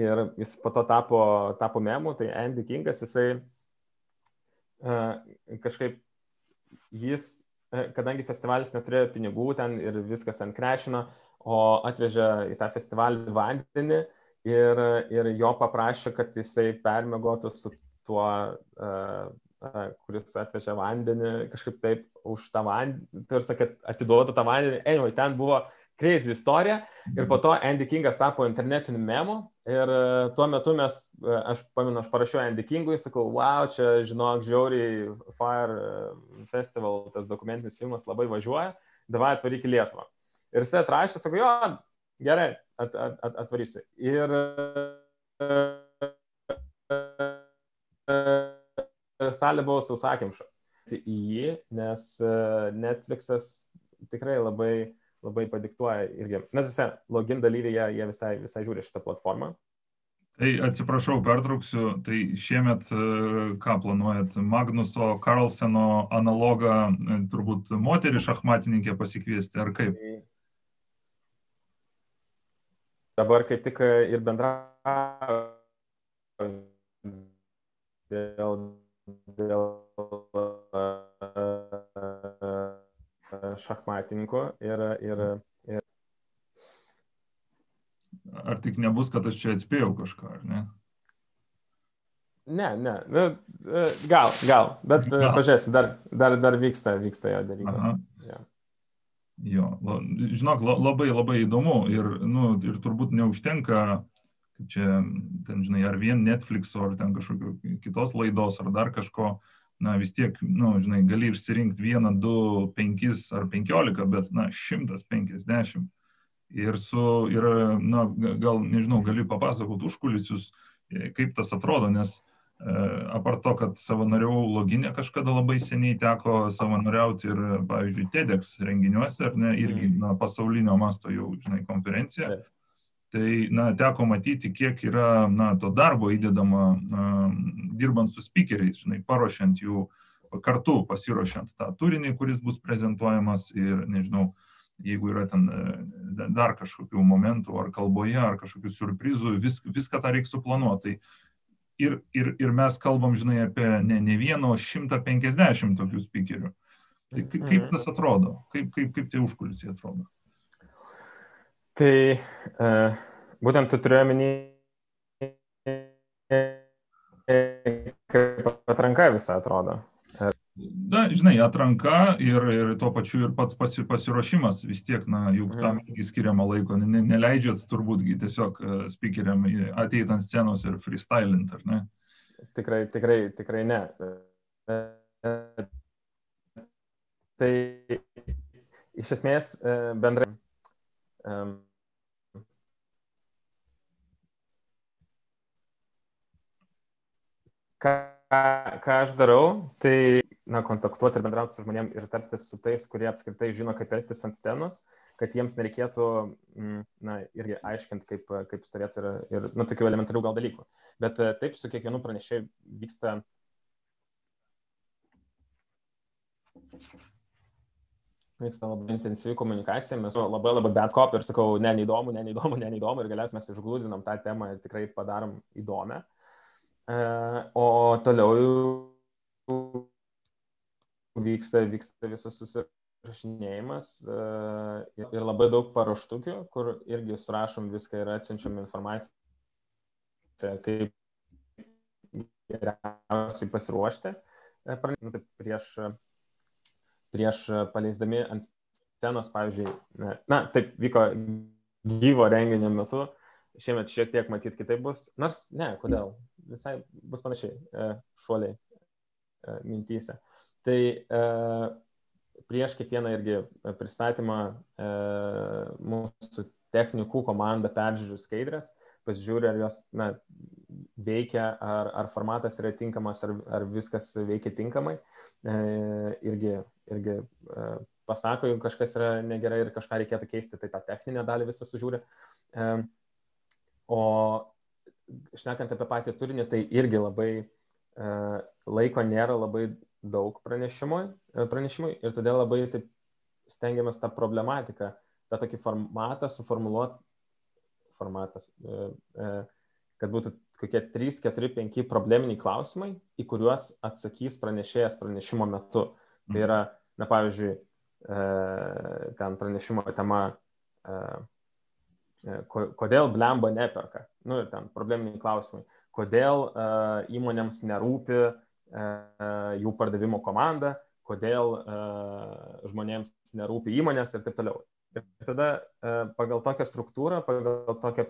ir jis po to tapo, tapo memu, tai Andy Kingas, jisai kažkaip jis, kadangi festivalis neturėjo pinigų ten ir viskas ant krešino, o atvežė į tą festivalį vandenį, ir, ir jo paprašė, kad jisai permėgotų su tuo, uh, uh, kuris atvežė vandenį, kažkaip taip už tą vandenį, tarsi, kad atiduotų tą vandenį. Anyway, ten buvo crazy istorija ir po to Andy Kingas tapo internetiniu memu ir uh, tuo metu mes, aš paminu, aš parašiau Andy Kingui, sakau, wow, čia, žinok, žiauriai Fire Festival, tas dokumentinis filmas labai važiuoja, davai atvaryk į Lietuvą. Ir jis atrašė, sako, jo, gerai, at, at, at, atvarysi. Ir salė buvo sausakimša. Tai į jį, nes e, Netflixas tikrai labai, labai padiktuoja irgi. Na, visai, login dalyviai, jie, jie visai, visai žiūri šitą platformą. Tai atsiprašau, pertrauksiu. Tai šiemet e, ką planuojat? Magnuso Carlseno analogą, e, turbūt moterį šachmatininkę pasikviesti, ar kaip? Tai dabar kaip tik e, ir bendrauju dėl, dėl e, šachmatininkų ir, ir, ir. Ar tik nebus, kad aš čia atspėjau kažką, ar ne? Ne, ne, nu, e, gal, gal, bet gal. pažiūrėsiu, dar, dar, dar vyksta, vyksta jo darybos. Ja. Jo, žinok, labai labai įdomu ir, nu, ir turbūt neužtenka, čia, ten, žinai, ar vien Netflix, ar ten kažkokio kitos laidos, ar dar kažko, na vis tiek, nu, žinai, gali išsirinkti vieną, du, penkis ar penkiolika, bet, na, šimtas penkiasdešimt. Ir, su, ir na, gal, nežinau, gali papasakoti užkulisius, kaip tas atrodo, nes apart to, kad savanoriau loginė kažkada labai seniai teko savanoriauti ir, pavyzdžiui, TEDx renginiuose, ar ne, irgi mm. na, pasaulinio masto jau, žinai, konferencija. Taip tai na teko matyti kiek yra na to darbo įdedama na dirbant su spykeriais žinai paruošiant jų kartu pasiruošiant tą turinį kuris bus prezentuojamas ir nežinau jeigu yra ten e, dar kažkokių momentų ar kalboje ar kažkokių siurprizų vis, viską tą reikia suplanuoti tai ir, ir, ir mes kalbam žinai apie ne, ne vieną o 150 tokių spykerių tai kaip, kaip mhm. tas atrodo kaip, kaip, kaip tie užkulisiai atrodo Tai uh, būtent tu turėjai omeny, kaip atranka visą atrodo. Na, žinai, atranka ir, ir tuo pačiu ir pats pasi, pasiruošimas vis tiek, na, juk tam mhm. irgi skiriama laiko, ne, neleidžiat turbūt tiesiog uh, speakeriam ateit ant scenos ir freestylint, ar ne? Tikrai, tikrai, tikrai ne. Tai iš esmės bendrai um, ką, ką aš darau, tai na, kontaktuoti ir bendrauti su žmonėm ir tartis su tais, kurie apskritai žino, kaip elgtis ant scenos, kad jiems nereikėtų, mm, na, irgi aiškinti, kaip, kaip stovėti ir, ir nu, tokių elementarių gal dalykų. Bet e, taip, su kiekvienu pranešėju vyksta vyksta labai intensyvi komunikacija, mes labai labai bet kop ir sakau, ne, neįdomu, ne, neįdomu, ne, neįdomu ir galiausiai mes išglūdinam tą temą ir tikrai padarom įdomią. E, o toliau vyksta, vyksta visas susirašinėjimas e, ir labai daug paruoštukių, kur irgi surašom viską ir atsiunčiam informaciją, kaip geriausiai pasiruošti. E, nu, tai prieš, prieš paleisdami ant scenos, pavyzdžiui, na, taip vyko gyvo renginio metu, šiemet šiek tiek matyt kitaip bus, nors ne, kodėl, visai bus panašiai e, šuoliai e, mintyse. Tai e, prieš kiekvieną irgi pristatymą mūsų technikų komanda peržiūri skaidrės, pasižiūri, ar jos na, veikia, ar, ar formatas yra tinkamas, ar, ar viskas veikia tinkamai. E, irgi irgi e, pasako, jeigu kažkas yra negerai ir kažką reikėtų keisti, tai tą techninę dalį visą sužiūri. E, o šnekant apie patį turinį, tai irgi labai e, laiko nėra labai daug pranešimui, e, pranešimui ir todėl labai taip stengiamės tą problematiką, tą tokį formatą suformuoluoti, formatas, e, e, kad būtų kokie 3, 4, 5 probleminiai klausimai, į kuriuos atsakys pranešėjas pranešimo metu. Tai mhm. yra, na pavyzdžiui, ten pranešimo tema kodėl blemba neperka. Nu ir ten probleminiai klausimai. Kodėl įmonėms nerūpi uh, jų pardavimo komanda, kodėl uh, žmonėms nerūpi įmonės ir taip toliau. Ir tada uh, pagal tokią struktūrą, pagal tokią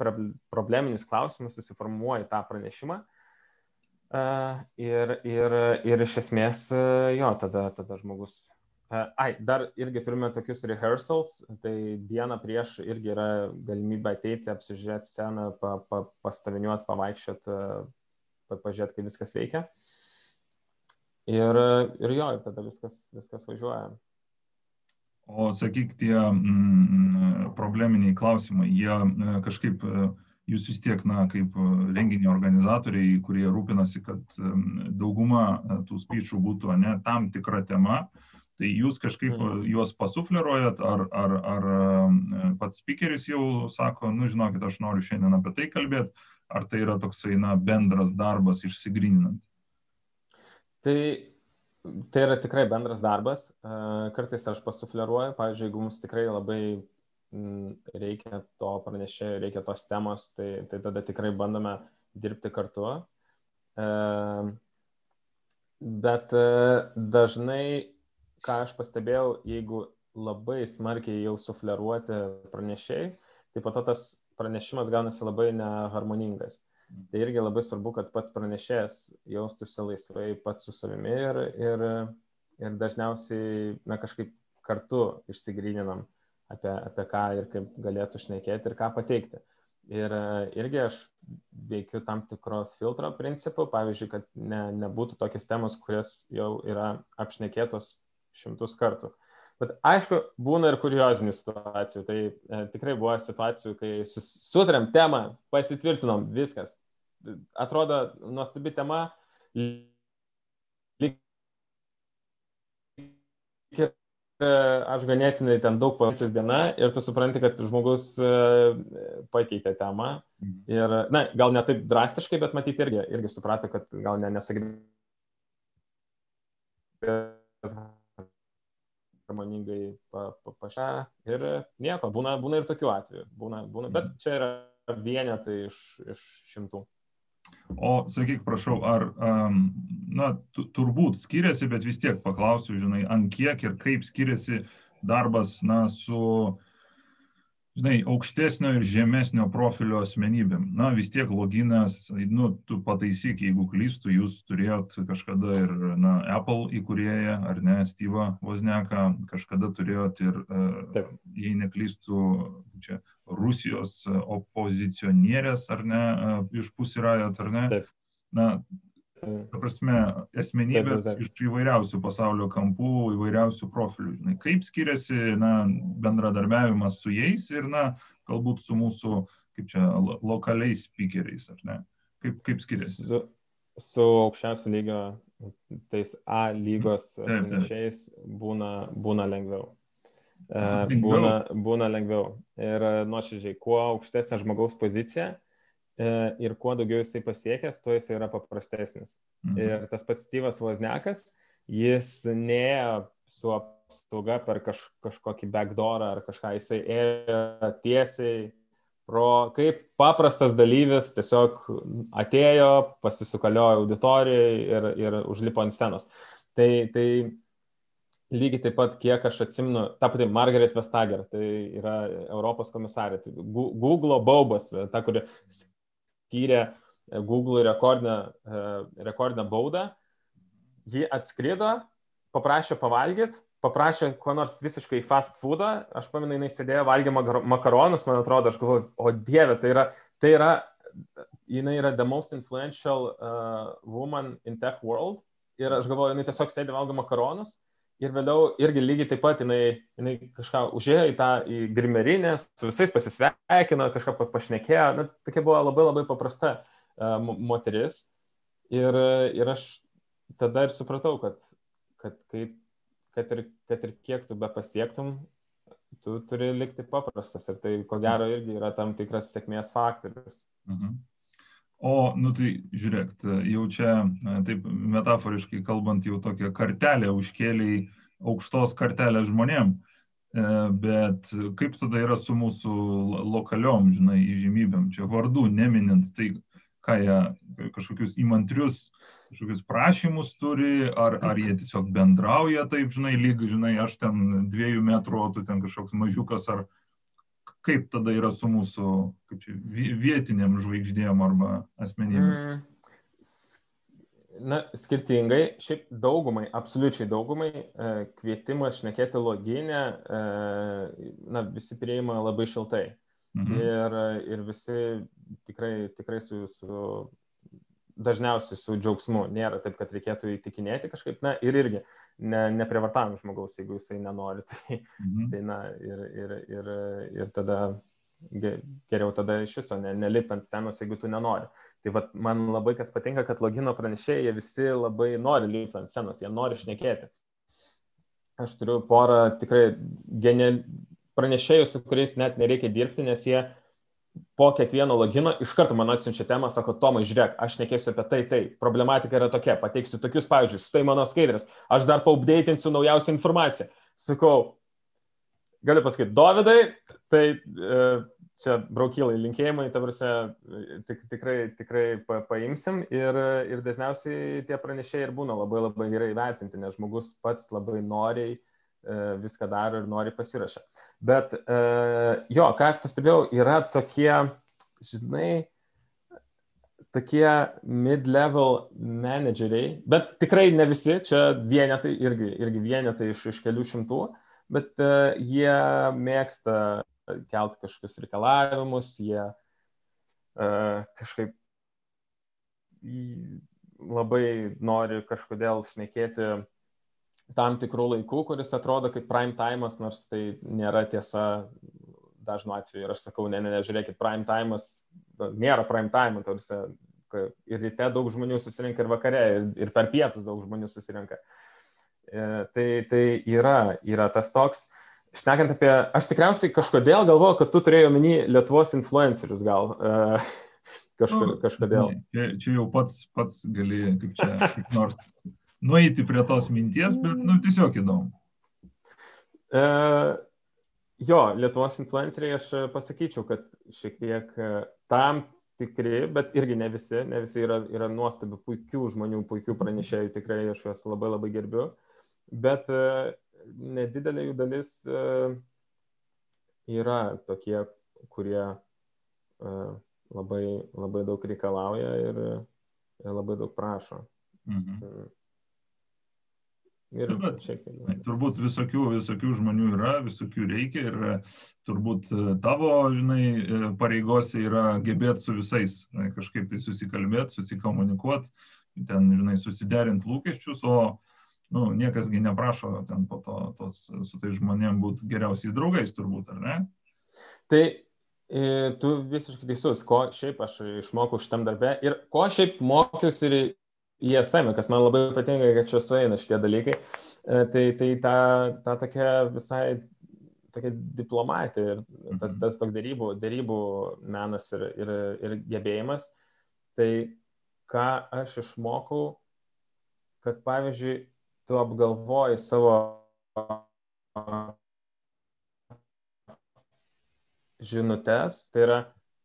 probleminius klausimus susiformuoja tą pranešimą. Uh, ir, ir, ir iš esmės, uh, jo, tada, tada žmogus Ai, dar irgi turime tokius rehearsals, tai dieną prieš irgi yra galimybė ateiti, apsižiūrėti sceną, pa, pa, pastoviniuoti, pavaikščioti, pa, pažiūrėti, kaip viskas veikia. Ir, ir jo, ir tada viskas, viskas važiuoja. O sakyk, tie mm, probleminiai klausimai, jie e, kažkaip, e, jūs vis tiek, na, kaip renginio organizatoriai, kurie rūpinasi, kad dauguma e, tų spyčių būtų ne tam tikra tema, Tai jūs kažkaip mhm. juos pasufleruojat, ar, ar, ar pats speakeris jau sako, nu žinokit, aš noriu šiandien apie tai kalbėti, ar tai yra toksai, na, bendras darbas išsigryninant? Tai, tai yra tikrai bendras darbas. Kartais aš pasufleruoju, pavyzdžiui, jeigu mums tikrai labai reikia to pranešėjo, reikia tos temos, tai, tai tada tikrai bandome dirbti kartu. Bet dažnai ką aš pastebėjau, jeigu labai smarkiai jau sufleruoti pranešėjai, tai po to tas pranešimas gaunasi labai neharmoningas. Tai irgi labai svarbu, kad pats pranešėjas jaustųsi laisvai pats su savimi ir, ir, ir dažniausiai na, kažkaip kartu išsigryninam, apie, apie ką ir kaip galėtų šnekėti ir ką pateikti. Ir irgi aš veikiu tam tikro filtro principu, pavyzdžiui, kad ne, nebūtų tokios temos, kurias jau yra apšnekėtos šimtus kartų. Bet aišku, būna ir kuriozinių situacijų. Tai e, tikrai buvo situacijų, kai sutarėm temą, pasitvirtinom, viskas. Atrodo, nuostabi tema. Lyg ir e, aš ganėtinai ten daug paveicis diena ir tu supranti, kad žmogus e, pakeitė temą. Mhm. Ir, na, gal ne taip drastiškai, bet matyti irgi, irgi suprato, kad gal ne nesugebėjo harmoningai pa, pa, pašę ir nieko, būna, būna ir tokių atvejų, būna, būna, bet čia yra vienetai iš, iš šimtų. O sakyk, prašau, ar, um, na, turbūt skiriasi, bet vis tiek paklausiu, žinai, ant kiek ir kaip skiriasi darbas, na, su uh, žinai, aukštesnio ir žemesnio profilio asmenybėm. Na, vis tiek loginas, nu, tu pataisyk, jeigu klystų, jūs turėjot kažkada ir, na, Apple įkūrėją, ar ne, Steve'ą Vozneką, kažkada turėjot ir, e, Taip. jei neklystų, čia Rusijos opozicionierės, ar ne, e, iš pusirajot, ar ne. Taip. Na, Ta prasme, esmenybės taip, taip, iš įvairiausių pasaulio kampų, įvairiausių profilių. Žinai, kaip skiriasi na, bendradarbiavimas su jais ir, na, galbūt su mūsų, kaip čia, lokaliais speakeriais, ar ne? Kaip, kaip skiriasi? Su, su aukščiausio lygio, tais A lygos pranešėjais būna, būna lengviau. E, būna, būna lengviau. Ir nuoširdžiai, kuo aukštesnė žmogaus pozicija, E, ir kuo daugiau jisai pasiekęs, tuo jisai yra paprastesnis. Mhm. Ir tas pats Steve'as Voznekas, jis neėjo su apsauga per kaž, kažkokį backdoorą ar kažką, jisai ėjo tiesiai pro, kaip paprastas dalyvis, tiesiog atėjo, pasisukaliojo auditorijai ir, ir užlipo ant scenos. Tai, tai lygiai taip pat, kiek aš atsimenu, ta pati Margaret Vestager, tai yra Europos komisarė, tai Google baubas, ta, kuri skyrė e, Google rekordinę, e, rekordinę baudą. Ji atskrido, paprašė pavalgyti, paprašė ko nors visiškai fast foodą. Aš pamenu, jinai sėdėjo, valgė makaronus, man atrodo, aš galvoju, o dieve, tai yra, tai yra, jinai yra the most influential uh, woman in tech world. Ir aš galvoju, jinai tiesiog sėdė valgo makaronus. Ir vėliau irgi lygiai taip pat jinai, jinai kažką užėjo į tą į grimerinę, su visais pasisveikino, kažką pašnekėjo. Na, tokia buvo labai labai paprasta uh, moteris. Ir, ir aš tada ir supratau, kad, kad, kaip, kad, ir, kad ir kiek tu be pasiektum, tu turi likti paprastas. Ir tai, ko gero, irgi yra tam tikras sėkmės faktorius. Mhm. O, nu tai žiūrėk, jau čia, taip metaforiškai kalbant, jau tokią kartelę užkėliai aukštos kartelės žmonėm. E, bet kaip tada yra su mūsų lokaliom, žinai, įžymybėm, čia vardų neminint, tai ką jie kažkokius įmantrius, kažkokius prašymus turi, ar, ar jie tiesiog bendrauja taip, žinai, lyg, žinai, aš ten dviejų metrų, o tu ten kažkoks mažiukas, ar, kaip tada yra su mūsų čia, vietiniam žvaigždėm arba asmenybėm? Mm. Na, skirtingai, šiaip daugumai, absoliučiai daugumai, e, kvietimas šnekėti loginę, e, na, visi prieima labai šiltai. Mhm. Ir, ir visi tikrai, tikrai su, su, dažniausiai su džiaugsmu. Nėra taip, kad reikėtų įtikinėti kažkaip, na, ir irgi, ne, neprivartam žmogaus, jeigu jisai nenori. Tai, mhm. tai na, ir, ir, ir, ir tada geriau tada iš viso ne, nelipti ant scenos, jeigu tu nenori. Tai vat, man labai kas patinka, kad logino pranešėjai, jie visi labai nori lipti ant scenos, jie nori šnekėti. Aš turiu porą tikrai genial pranešėjų, su kuriais net nereikia dirbti, nes jie po kiekvieno logino iš karto man atsiunčia temą, sako, Tomai, žiūrėk, aš nekėsiu apie tai, tai. Problematika yra tokia, pateiksiu tokius pavyzdžius, štai mano skaidrės, aš dar paupdėtinsiu naujausią informaciją. Sakau, galiu pasakyti, Dovydai, tai e, čia braukylai linkėjimai, ta prasme, tik, tikrai, tikrai pa, paimsim ir, ir dažniausiai tie pranešėjai ir būna labai labai gerai vertinti, nes žmogus pats labai noriai viską daro ir nori pasirašę. Bet e, jo, ką aš pastebėjau, yra tokie, žinai, tokie mid-level manageriai, bet tikrai ne visi, čia vienetai, irgi, irgi vienetai iš, iš kelių šimtų, bet uh, jie mėgsta kelti kažkokius reikalavimus, jie kažkaip labai nori kažkodėl šnekėti tam tikrų laikų, kuris atrodo kaip prime time'as, nors tai nėra tiesa dažnu atveju. Ir aš sakau, ne, ne, ne, žiūrėkit, prime time'as nėra prime time, tarsi ir ryte daug žmonių susirinka ir vakare, ir, ir per pietus daug žmonių susirinka. E, tai, tai yra, yra tas toks. Šnekant apie, aš tikriausiai kažkodėl galvoju, kad tu turėjai omeny Lietuvos influencerius gal. E, kažko, nu, kažkodėl. Čia, čia jau pats, pats gali, kaip čia, kaip nors nueiti prie tos minties, bet, nu, tiesiog įdomu. E, jo, Lietuvos influenceriai aš pasakyčiau, kad šiek tiek e, tam tikri, bet irgi ne visi, ne visi yra, yra nuostabių, puikių žmonių, puikių pranešėjų, tikrai aš juos labai labai gerbiu, bet e, nedidelė jų dalis e, yra tokie, kurie e, labai, labai daug reikalauja ir, ir labai daug prašo. Mhm. Ir šiek tiek. Turbūt visokių, visokių žmonių yra, visokių reikia ir e, turbūt e, tavo, žinai, e, pareigose yra gebėti su visais kažkaip tai susikalbėti, susikomunikuoti, ten, žinai, susiderinti lūkesčius, o, nu, niekasgi neprašo ten po to tos, su tai žmonėm būti geriausiais draugais, turbūt, ar ne? Tai tu visiškai teisus, ko šiaip aš išmokau šitam darbę ir ko šiaip mokiausi ir ISM, kas man labai patinka, kad čia sueina šitie dalykai, e, tai, tai ta, ta tokia visai tokia diplomatija ir tas, mhm. tas toks dėrybų, dėrybų menas ir, ir, ir gebėjimas. Tai ką aš išmokau, kad pavyzdžiui, tu apgalvoji savo žinutės, tai yra,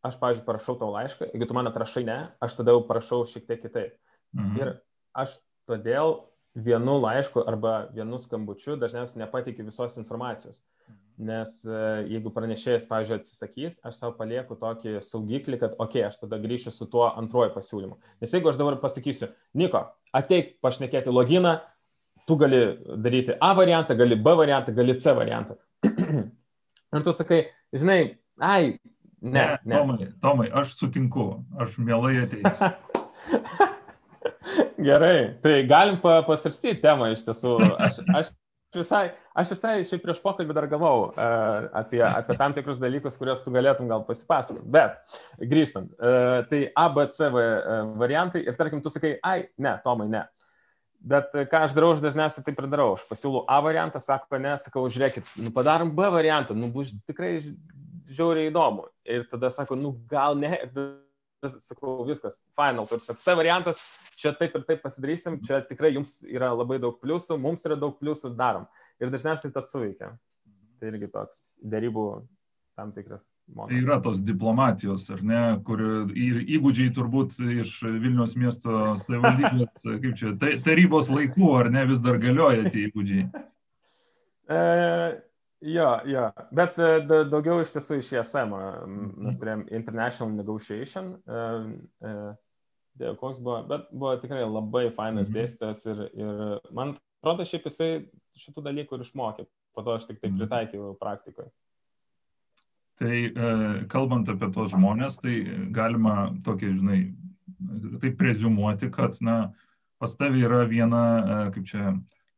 aš, pavyzdžiui, parašau tau laišką, jeigu tu man atrašai ne, aš tada jau parašau šiek tiek kitaip. Mhm. Ir aš todėl vienu laišku arba vienu skambučiu dažniausiai nepateikiu visos informacijos. Mhm. Nes e, jeigu pranešėjas, pavyzdžiui, atsisakys, aš savo palieku tokį saugiklį, kad, okei, okay, aš tada grįšiu su tuo antruoju pasiūlymu. Nes jeigu aš dabar pasakysiu, Niko, ateik pašnekėti loginą, tu gali daryti A variantą, gali B variantą, gali C variantą. Ir tu sakai, žinai, ai, ne. ne, ne. Tomai, Tomai, aš sutinku, aš mielai ateisiu. Gerai, tai galim pa, pasarstyti temą iš tiesų. Aš, aš, visai, aš visai šiaip prieš pokalbį dar galvau uh, apie, apie tam tikrus dalykus, kuriuos tu galėtum gal pasipasakoti. Bet grįžtant, uh, tai A, B, C v, uh, variantai ir tarkim, tu sakai, ai, ne, Tomai, ne. Bet ką aš darau, aš dažniausiai taip ir darau. Aš pasiūlau A variantą, sako, ne, sakau, žiūrėkit, nu, padarom B variantą, nu bus tikrai žiauriai įdomu. Ir tada sako, nu gal ne, ir sakau, viskas, final, tarsi C variantas, čia taip ir taip pasidarysim, čia tikrai jums yra labai daug pliusų, mums yra daug pliusų, darom. Ir dažniausiai tas suveikia. Tai irgi toks dėrybų tam tikras momentas. Tai yra tos diplomatijos, ar ne, kur ir įgūdžiai turbūt iš Vilnius miesto savivaldybės, kaip čia, tarybos laikų, ar ne, vis dar galioja tie įgūdžiai. E, Jo, jo, bet e, daugiau iš tiesų iš ESM mhm. mes turėjom International Negotiation, dėl koks buvo, bet buvo tikrai labai fainas mhm. dėstytas ir, ir man atrodo, šiaip jisai šitų dalykų ir išmokė, po to aš tik tai mhm. pritaikiau praktikoje. Tai e, kalbant apie tos žmonės, tai galima tokį, žinai, taip prezumuoti, kad, na, pas tavi yra viena, e, kaip čia,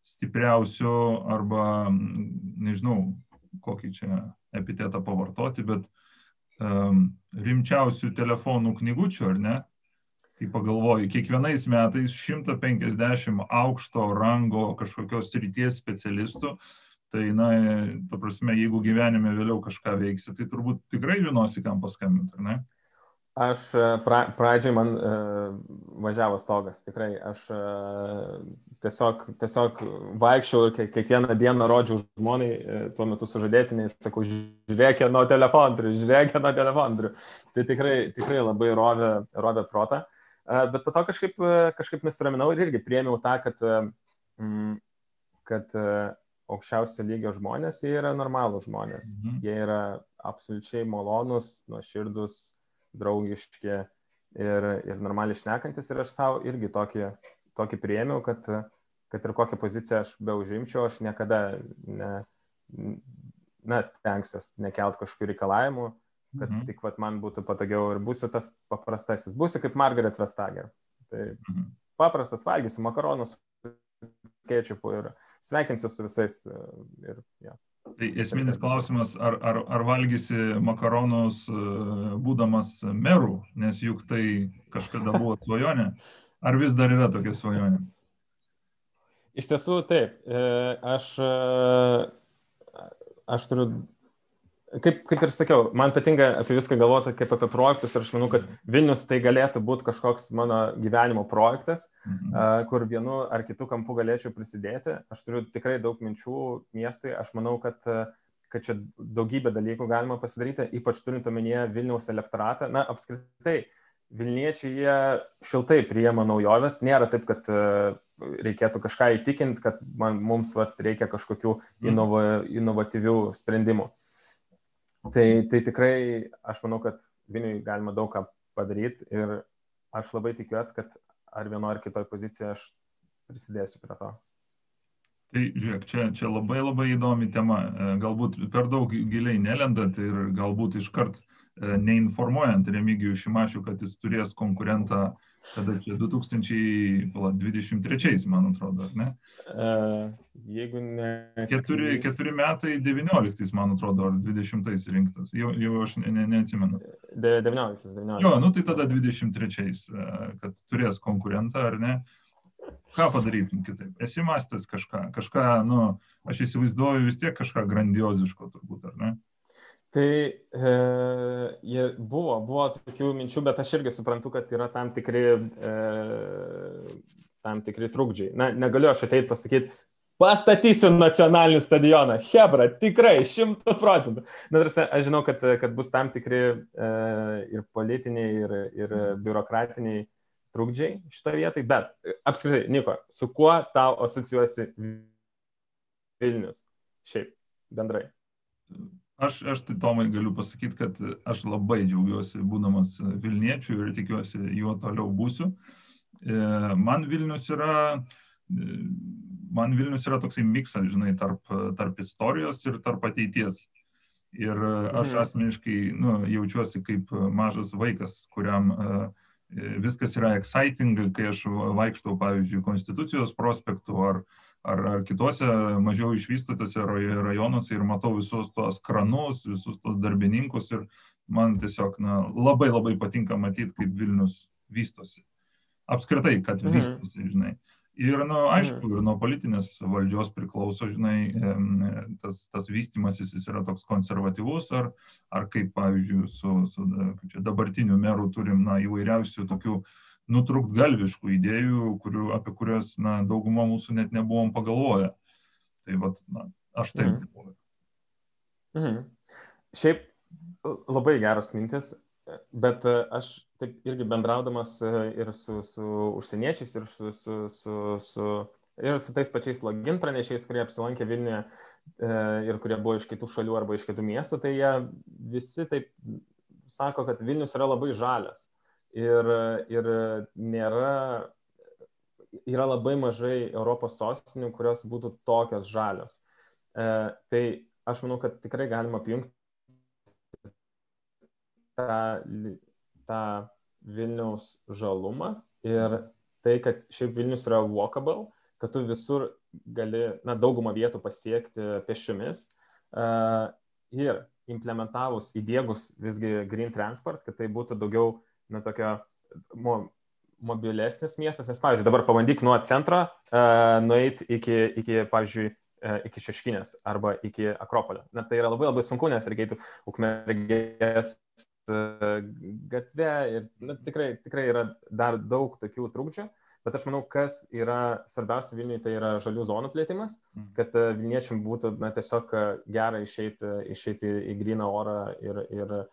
stipriausių arba, nežinau, kokį čia epitetą pavartoti, bet um, rimčiausių telefonų knygučių, ar ne? Kai pagalvoju, kiekvienais metais 150 aukšto rango kažkokios srities specialistų, tai, na, ta prasme, jeigu gyvenime vėliau kažką veiksi, tai turbūt tikrai žinosi, kam paskambinti, ar ne? Aš e, pra, pradžiai man uh, važiavo stogas, tikrai. Aš uh, tiesiog, tiesiog vaikščiau ir kiekvieną dieną rodžiau žmonai, uh, tuo metu sužadėtiniai, sakau, žiūrėk nuo telefondrių, žiūrėk nuo telefondrių. Tai tikrai, tikrai labai rovė, rovė protą. Uh, bet po to kažkaip, uh, kažkaip nusiraminau ir irgi priemiau tą, kad, uh, kad uh, aukščiausio lygio žmonės, jie yra normalūs žmonės. Mhm. Jie yra absoliučiai malonūs, nuoširdus draugiški ir, ir normaliai šnekantis. Ir aš savo irgi tokį, tokį prieimiau, kad, kad ir kokią poziciją aš be užimčiau, aš niekada ne, na, stengsiuosi nekelt kažkokių reikalavimų, kad mhm. tik vat, man būtų patogiau ir būsiu tas paprastasis. Būsiu kaip Margaret Vestager. Tai mhm. paprastas valgysiu makaronus, kečupų ir sveikinsiu su visais. Ir, ja. Tai esminis klausimas, ar, ar, ar valgysi makaronus e, būdamas merų, nes juk tai kažkada buvo svajonė, ar vis dar yra tokia svajonė? Iš tiesų, taip. E, aš, aš turiu kaip, kaip ir sakiau, man patinka apie viską galvoti kaip apie projektus ir aš manau, kad Vilnius tai galėtų būti kažkoks mano gyvenimo projektas, mhm. kur vienu ar kitu kampu galėčiau prisidėti. Aš turiu tikrai daug minčių miestui, aš manau, kad, kad čia daugybę dalykų galima pasidaryti, ypač turint omenyje Vilniaus elektoratą. Na, apskritai, Vilniečiai jie šiltai priema naujoves, nėra taip, kad reikėtų kažką įtikinti, kad man, mums vat, reikia kažkokių mhm. inova, inovatyvių sprendimų. Tai, tai tikrai aš manau, kad Vilniui galima daug ką padaryti ir aš labai tikiuosi, kad ar vienoje ar kitoje pozicijoje aš prisidėsiu prie to. Tai žiūrėk, čia, čia labai labai įdomi tema. E, galbūt per daug giliai nelendant ir galbūt iškart e, neinformuojant Remigijų Šimašių, kad jis turės konkurentą Kada čia 2023, man atrodo, ar ne? Uh, jeigu ne. Keturi, keturi metai 19, man atrodo, ar 20 rinktas. Jau, jau aš ne, ne, neatsimenu. De, 19, 19. Jo, nu tai tada 23, kad turės konkurentą, ar ne? Ką padarytum kitaip? Esi mąstęs kažką, kažką, nu, aš įsivaizduoju vis tiek kažką grandioziško turbūt, ar ne? Tai e, buvo, buvo tokių minčių, bet aš irgi suprantu, kad yra tam tikri, e, tam tikri trukdžiai. Na, negaliu aš ateiti pasakyti, pastatysiu nacionalinį stadioną. Hebra, tikrai, šimtų procentų. Na, tarsi, aš žinau, kad, kad bus tam tikri e, ir politiniai, ir, ir biurokratiniai trukdžiai šitoje vietoje, bet apskritai, Niko, su kuo tau asocijuosi Vilnius? Šiaip, bendrai. Aš, aš tai Tomai galiu pasakyti, kad aš labai džiaugiuosi būdamas Vilniečių ir tikiuosi juo toliau būsiu. E, man Vilnius yra, man Vilnius yra toksai miksas, žinai, tarp, tarp istorijos ir tarp ateities. Ir aš mhm. asmeniškai nu, jaučiuosi kaip mažas vaikas, kuriam uh, viskas yra exciting, kai aš vaikštau, pavyzdžiui, Konstitucijos prospektu ar, ar, ar kituose mažiau išvystytose rajonuose ir matau visus tos kranus, visus tos darbininkus ir man tiesiog na, labai labai patinka matyti, kaip Vilnius vystosi. Apskritai, kad mhm. vystosi, žinai. Ir, na, nu, aišku, mhm. ir nuo politinės valdžios priklauso, žinai, tas, tas vystimasis jis yra toks konservatyvus, ar, ar kaip, pavyzdžiui, su, su čia, dabartiniu meru turim, na, įvairiausių tokių nutrukt galviškų idėjų, kurių, apie kurias, na, dauguma mūsų net nebuvom pagalvoję. Tai, vad, na, aš taip mhm. Mhm. Šiaip labai geras mintis, bet aš taip irgi bendraudamas e, ir su, su užsieniečiais, ir su, su, su, su, ir su tais pačiais login pranešėjais, kurie apsilankė Vilniuje ir kurie buvo iš kitų šalių arba iš kitų miestų, tai jie visi taip sako, kad Vilnius yra labai žalias. Ir, ir nėra, yra labai mažai Europos sostinių, kurios būtų tokios žalios. E, tai aš manau, kad tikrai galima apjungti tą tą Vilniaus žalumą ir tai, kad šiaip Vilnius yra walkable, kad tu visur gali, na, daugumą vietų pasiekti pešiomis. Uh, ir implementavus, įdėgus visgi Green Transport, kad tai būtų daugiau, na, tokio mo, mobilesnis miestas, nes, pavyzdžiui, dabar pabandyk nuo centro uh, nueiti iki, iki, pavyzdžiui, uh, iki Šeškinės arba iki Akropolio. Na, tai yra labai labai sunku, nes reikėtų ukmergės gatve ir nu, tikrai, tikrai yra dar daug tokių trūkdžių. Bet aš manau, kas yra svarbiausia Vilniui, tai yra žalių zonų plėtimas, mhm. kad e, Vilniečiam būtų na, tiesiog e, gera išeiti, išeiti į gryną orą ir, ir e,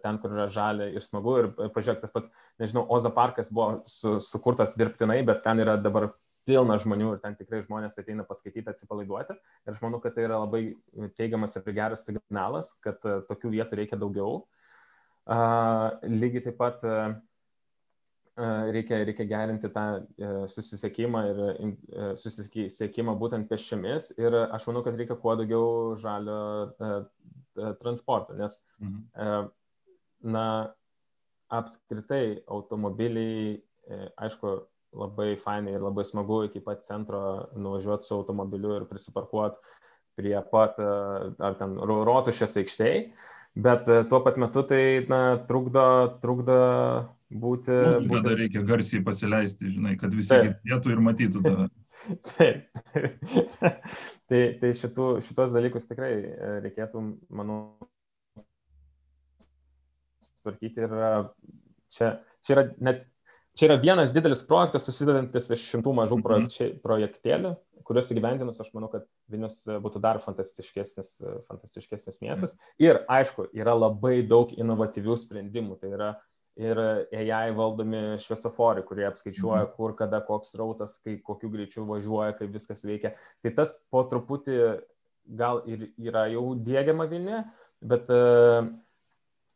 ten, kur yra žalia ir smagu. Ir pažiūrėk, tas pats, nežinau, Oza parkas buvo su, sukurtas dirbtinai, bet ten yra dabar pilna žmonių ir ten tikrai žmonės ateina paskaityti, atsipalaiduoti. Ir aš manau, kad tai yra labai teigiamas ir geras signalas, kad tokių vietų reikia daugiau. Uh, lygiai taip pat uh, reikia, reikia gerinti tą susisiekimą ir susisiekimą būtent pešiomis ir aš manau, kad reikia kuo daugiau žalio transporto, nes, mhm. na, apskritai automobiliai, aišku, labai fainai ir labai smagu iki pat centro nuvažiuoti su automobiliu ir prisiparkuoti prie pat ar ten rotušės aikštėje, bet tuo pat metu tai na, trukdo, trukdo būti... Nu, būti... Tada reikia garsiai pasileisti, žinai, kad visi girdėtų ir matytų tave. Taip. tai tai šitų, šitos dalykus tikrai reikėtų, manau, tvarkyti ir čia, čia yra net čia yra vienas didelis projektas susidedantis iš šimtų mažų mhm. projektėlių, kuriuos įgyvendinus aš manau, kad Vilnius būtų dar fantastiškesnis, fantastiškesnis miestas. Ir aišku, yra labai daug inovatyvių sprendimų. Tai yra ir AI valdomi šviesoforai, kurie apskaičiuoja, mhm. kur, kada, koks rautas, kai, kokiu greičiu važiuoja, kaip viskas veikia. Tai tas po truputį gal ir yra jau dėgiama Vilniuje, bet uh,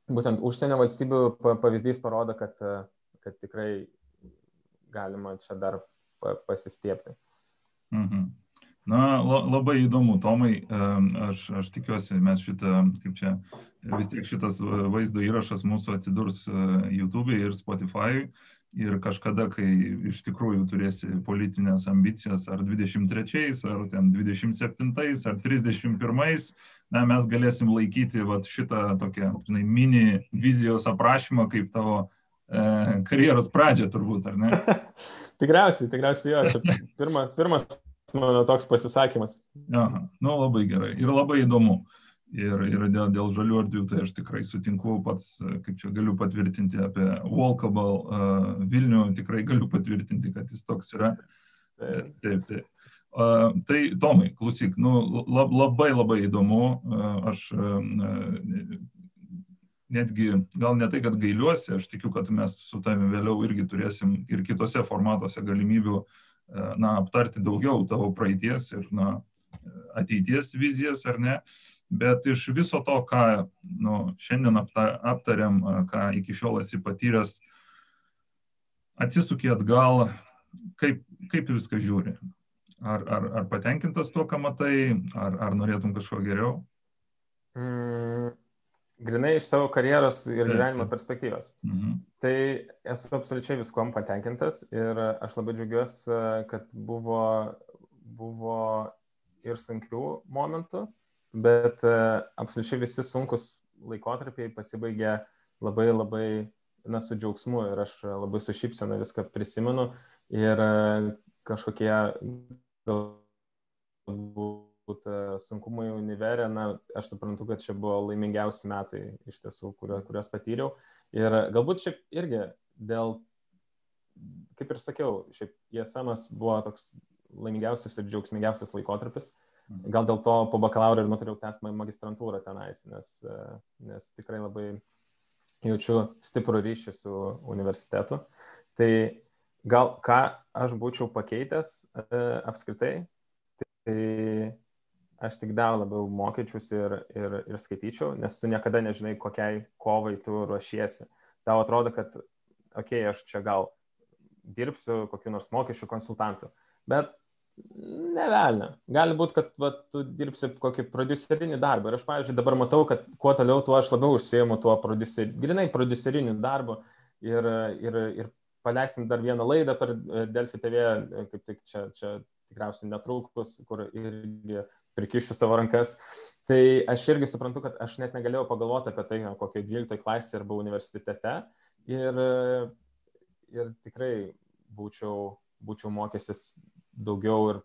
būtent užsienio valstybių pavyzdys parodo, kad uh, kad tikrai galima čia dar pasistiepti. Mhm. Na, labai įdomu, Tomai, aš, aš tikiuosi, mes šitą, kaip čia, vis tiek šitas vaizdo įrašas mūsų atsidurs e, YouTube ir Spotify ir kažkada, kai iš tikrųjų turėsi politinės ambicijas, ar 23, ar ten 27, ar 31, na, mes galėsim laikyti vat, šitą tokią, žinai, mini vizijos aprašymą kaip tavo E, karjeros pradžią turbūt, ar ne? tikriausiai, tikriausiai jo, čia pirmas, pirmas mano toks pasisakymas. Aha, nu labai gerai ir labai įdomu. Ir, ir dėl, dėl žalių erdvių, tai aš tikrai sutinku pats, kaip čia galiu patvirtinti apie Walkable uh, Vilnių, tikrai galiu patvirtinti, kad jis toks yra. Taip, taip. taip. Uh, tai Tomai, klausyk, nu, lab, labai labai įdomu, uh, aš uh, netgi gal ne tai, kad gailiuosi, aš tikiu, kad mes su tavimi vėliau irgi turėsim ir kitose formatuose galimybių e, na, aptarti daugiau tavo praeities ir na, ateities vizijas ar ne. Bet iš viso to, ką nu, šiandien aptariam, ką iki šiol esi patyręs, atsisukė atgal, kaip, kaip viską žiūri. Ar, ar, ar patenkintas tuo, ką matai, ar, ar norėtum kažko geriau? Mm grinai iš savo karjeros ir gyvenimo perspektyvos. Mhm. Tai esu absoliučiai viskuom patenkintas ir aš labai džiaugiuosi, kad buvo, buvo ir sunkių momentų, bet absoliučiai visi sunkus laikotarpiai pasibaigė labai labai na, su džiaugsmu ir aš labai su šypsena viską prisimenu ir kažkokie galbūt galbūt e, sunkumai univerė, na, aš suprantu, kad čia buvo laimingiausi metai iš tiesų, kuriuos patyriau. Ir galbūt šiaip irgi dėl, kaip ir sakiau, šiaip ISM buvo toks laimingiausias ir džiaugsmingiausias laikotarpis. Mhm. Gal dėl to po bakalauro ir nutariau tęsti magistrantūrą tenais, nes, e, nes tikrai labai jaučiu stiprų ryšį su universitetu. Tai gal ką aš būčiau pakeitęs e, apskritai, tai aš tik dar labiau mokyčiausi ir, ir, ir skaityčiau, nes tu niekada nežinai, kokiai kovai tu ruošiesi. Tau atrodo, kad, okei, okay, aš čia gal dirbsiu kokiu nors mokesčių konsultantu, bet nevelnė. Gali būti, kad va, tu dirbsi kokį producerinį darbą. Ir aš, pavyzdžiui, dabar matau, kad kuo toliau, tuo aš labiau užsiemu tuo producer, grinai produceriniu darbu ir, ir, ir paleisim dar vieną laidą per Delfi TV, kaip tik čia, čia tikriausiai netrukus, kur irgi prikišiu savo rankas. Tai aš irgi suprantu, kad aš net negalėjau pagalvoti apie tai, kokio 12 klasė arba universitete. Ir, ir tikrai būčiau, būčiau mokęsis daugiau ir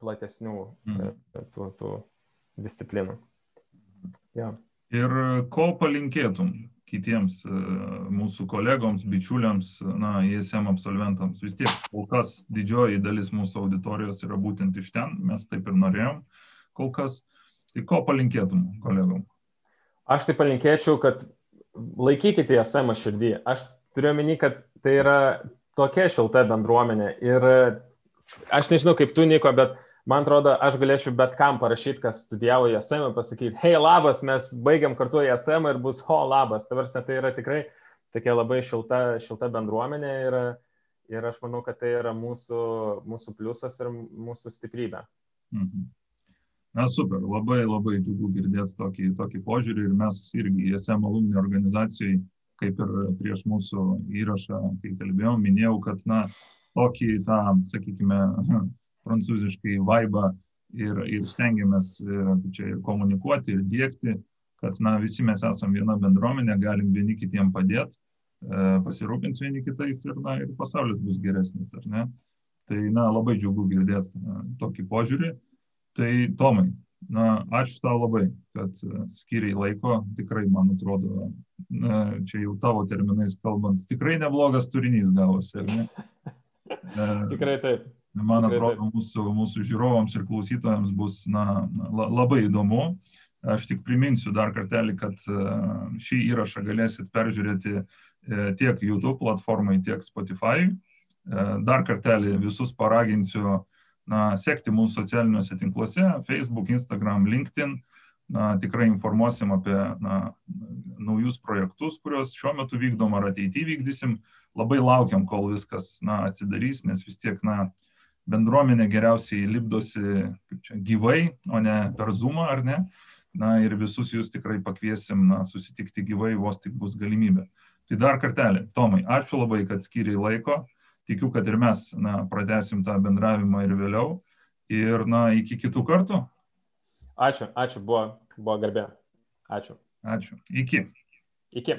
platesnių mm. tų, tų disciplinų. Ja. Ir ko palinkėtum kitiems e, mūsų kolegoms, bičiuliams, na, ISM absolventams? Vis tiek, kol kas didžioji dalis mūsų auditorijos yra būtent iš ten, mes taip ir norėjom. Uh, kol kas. Tai ko palinkėtum kolegom? Aš tai palinkėčiau, kad laikykite SM širdį. Aš turiu omeny, kad tai yra tokia šilta bendruomenė. Ir aš nežinau kaip tu, Niko, bet man atrodo, aš galėčiau bet kam parašyti, kas studijavo į SM, pasakyti, hei, labas, mes baigiam kartu į SM ir bus ho, labas. Tavarsi, tai yra tikrai tokia labai šilta, šilta bendruomenė ir, ir aš manau, kad tai yra mūsų, mūsų pliusas ir mūsų stiprybė. Mhm. Na super, labai labai džiugu girdėti tokį, tokį požiūrį ir mes irgi ESM alumni organizacijai, kaip ir prieš mūsų įrašą, kai kalbėjom, minėjau, kad na, tokį tą, sakykime, prancūziškai vaibą ir, ir stengiamės e, čia ir komunikuoti, ir dėkti, kad na, visi mes esame viena bendruomenė, galim vieni kitiem padėti, e, pasirūpinti vieni kitais ir, na, ir pasaulis bus geresnis, ar ne? Tai na, labai džiugu girdėti tokį požiūrį. Tai Tomai, na, ačiū tau labai, kad e, skiriai laiko, tikrai, man atrodo, na, čia jau tavo terminais kalbant, tikrai neblogas turinys gavosi, ar ne? tikrai taip. Man atrodo, mūsų, mūsų žiūrovams ir klausytojams bus na, labai įdomu. Aš tik priminsiu dar kartelį, kad e, šį įrašą galėsit peržiūrėti e, tiek YouTube platformai, tiek Spotify. Dar kartelį visus paraginsiu na, sekti mūsų socialiniuose tinkluose - Facebook, Instagram, LinkedIn. Na, tikrai informuosim apie na, naujus projektus, kuriuos šiuo metu vykdom ar ateityje vykdysim. Labai laukiam, kol viskas na, atsidarys, nes vis tiek na, bendruomenė geriausiai lipdosi čia, gyvai, o ne per Zoomą, ar ne? Na ir visus jūs tikrai pakviesim na, susitikti gyvai, vos tik bus galimybė. Tai dar kartelį, Tomai, ačiū labai, kad skiriai laiko tikiu, kad ir mes na, pradėsim tą bendravimą ir vėliau. Ir na, iki kitų kartų. Ačiū, ačiū, buvo, buvo garbė. Ačiū. Ačiū. Iki. Iki.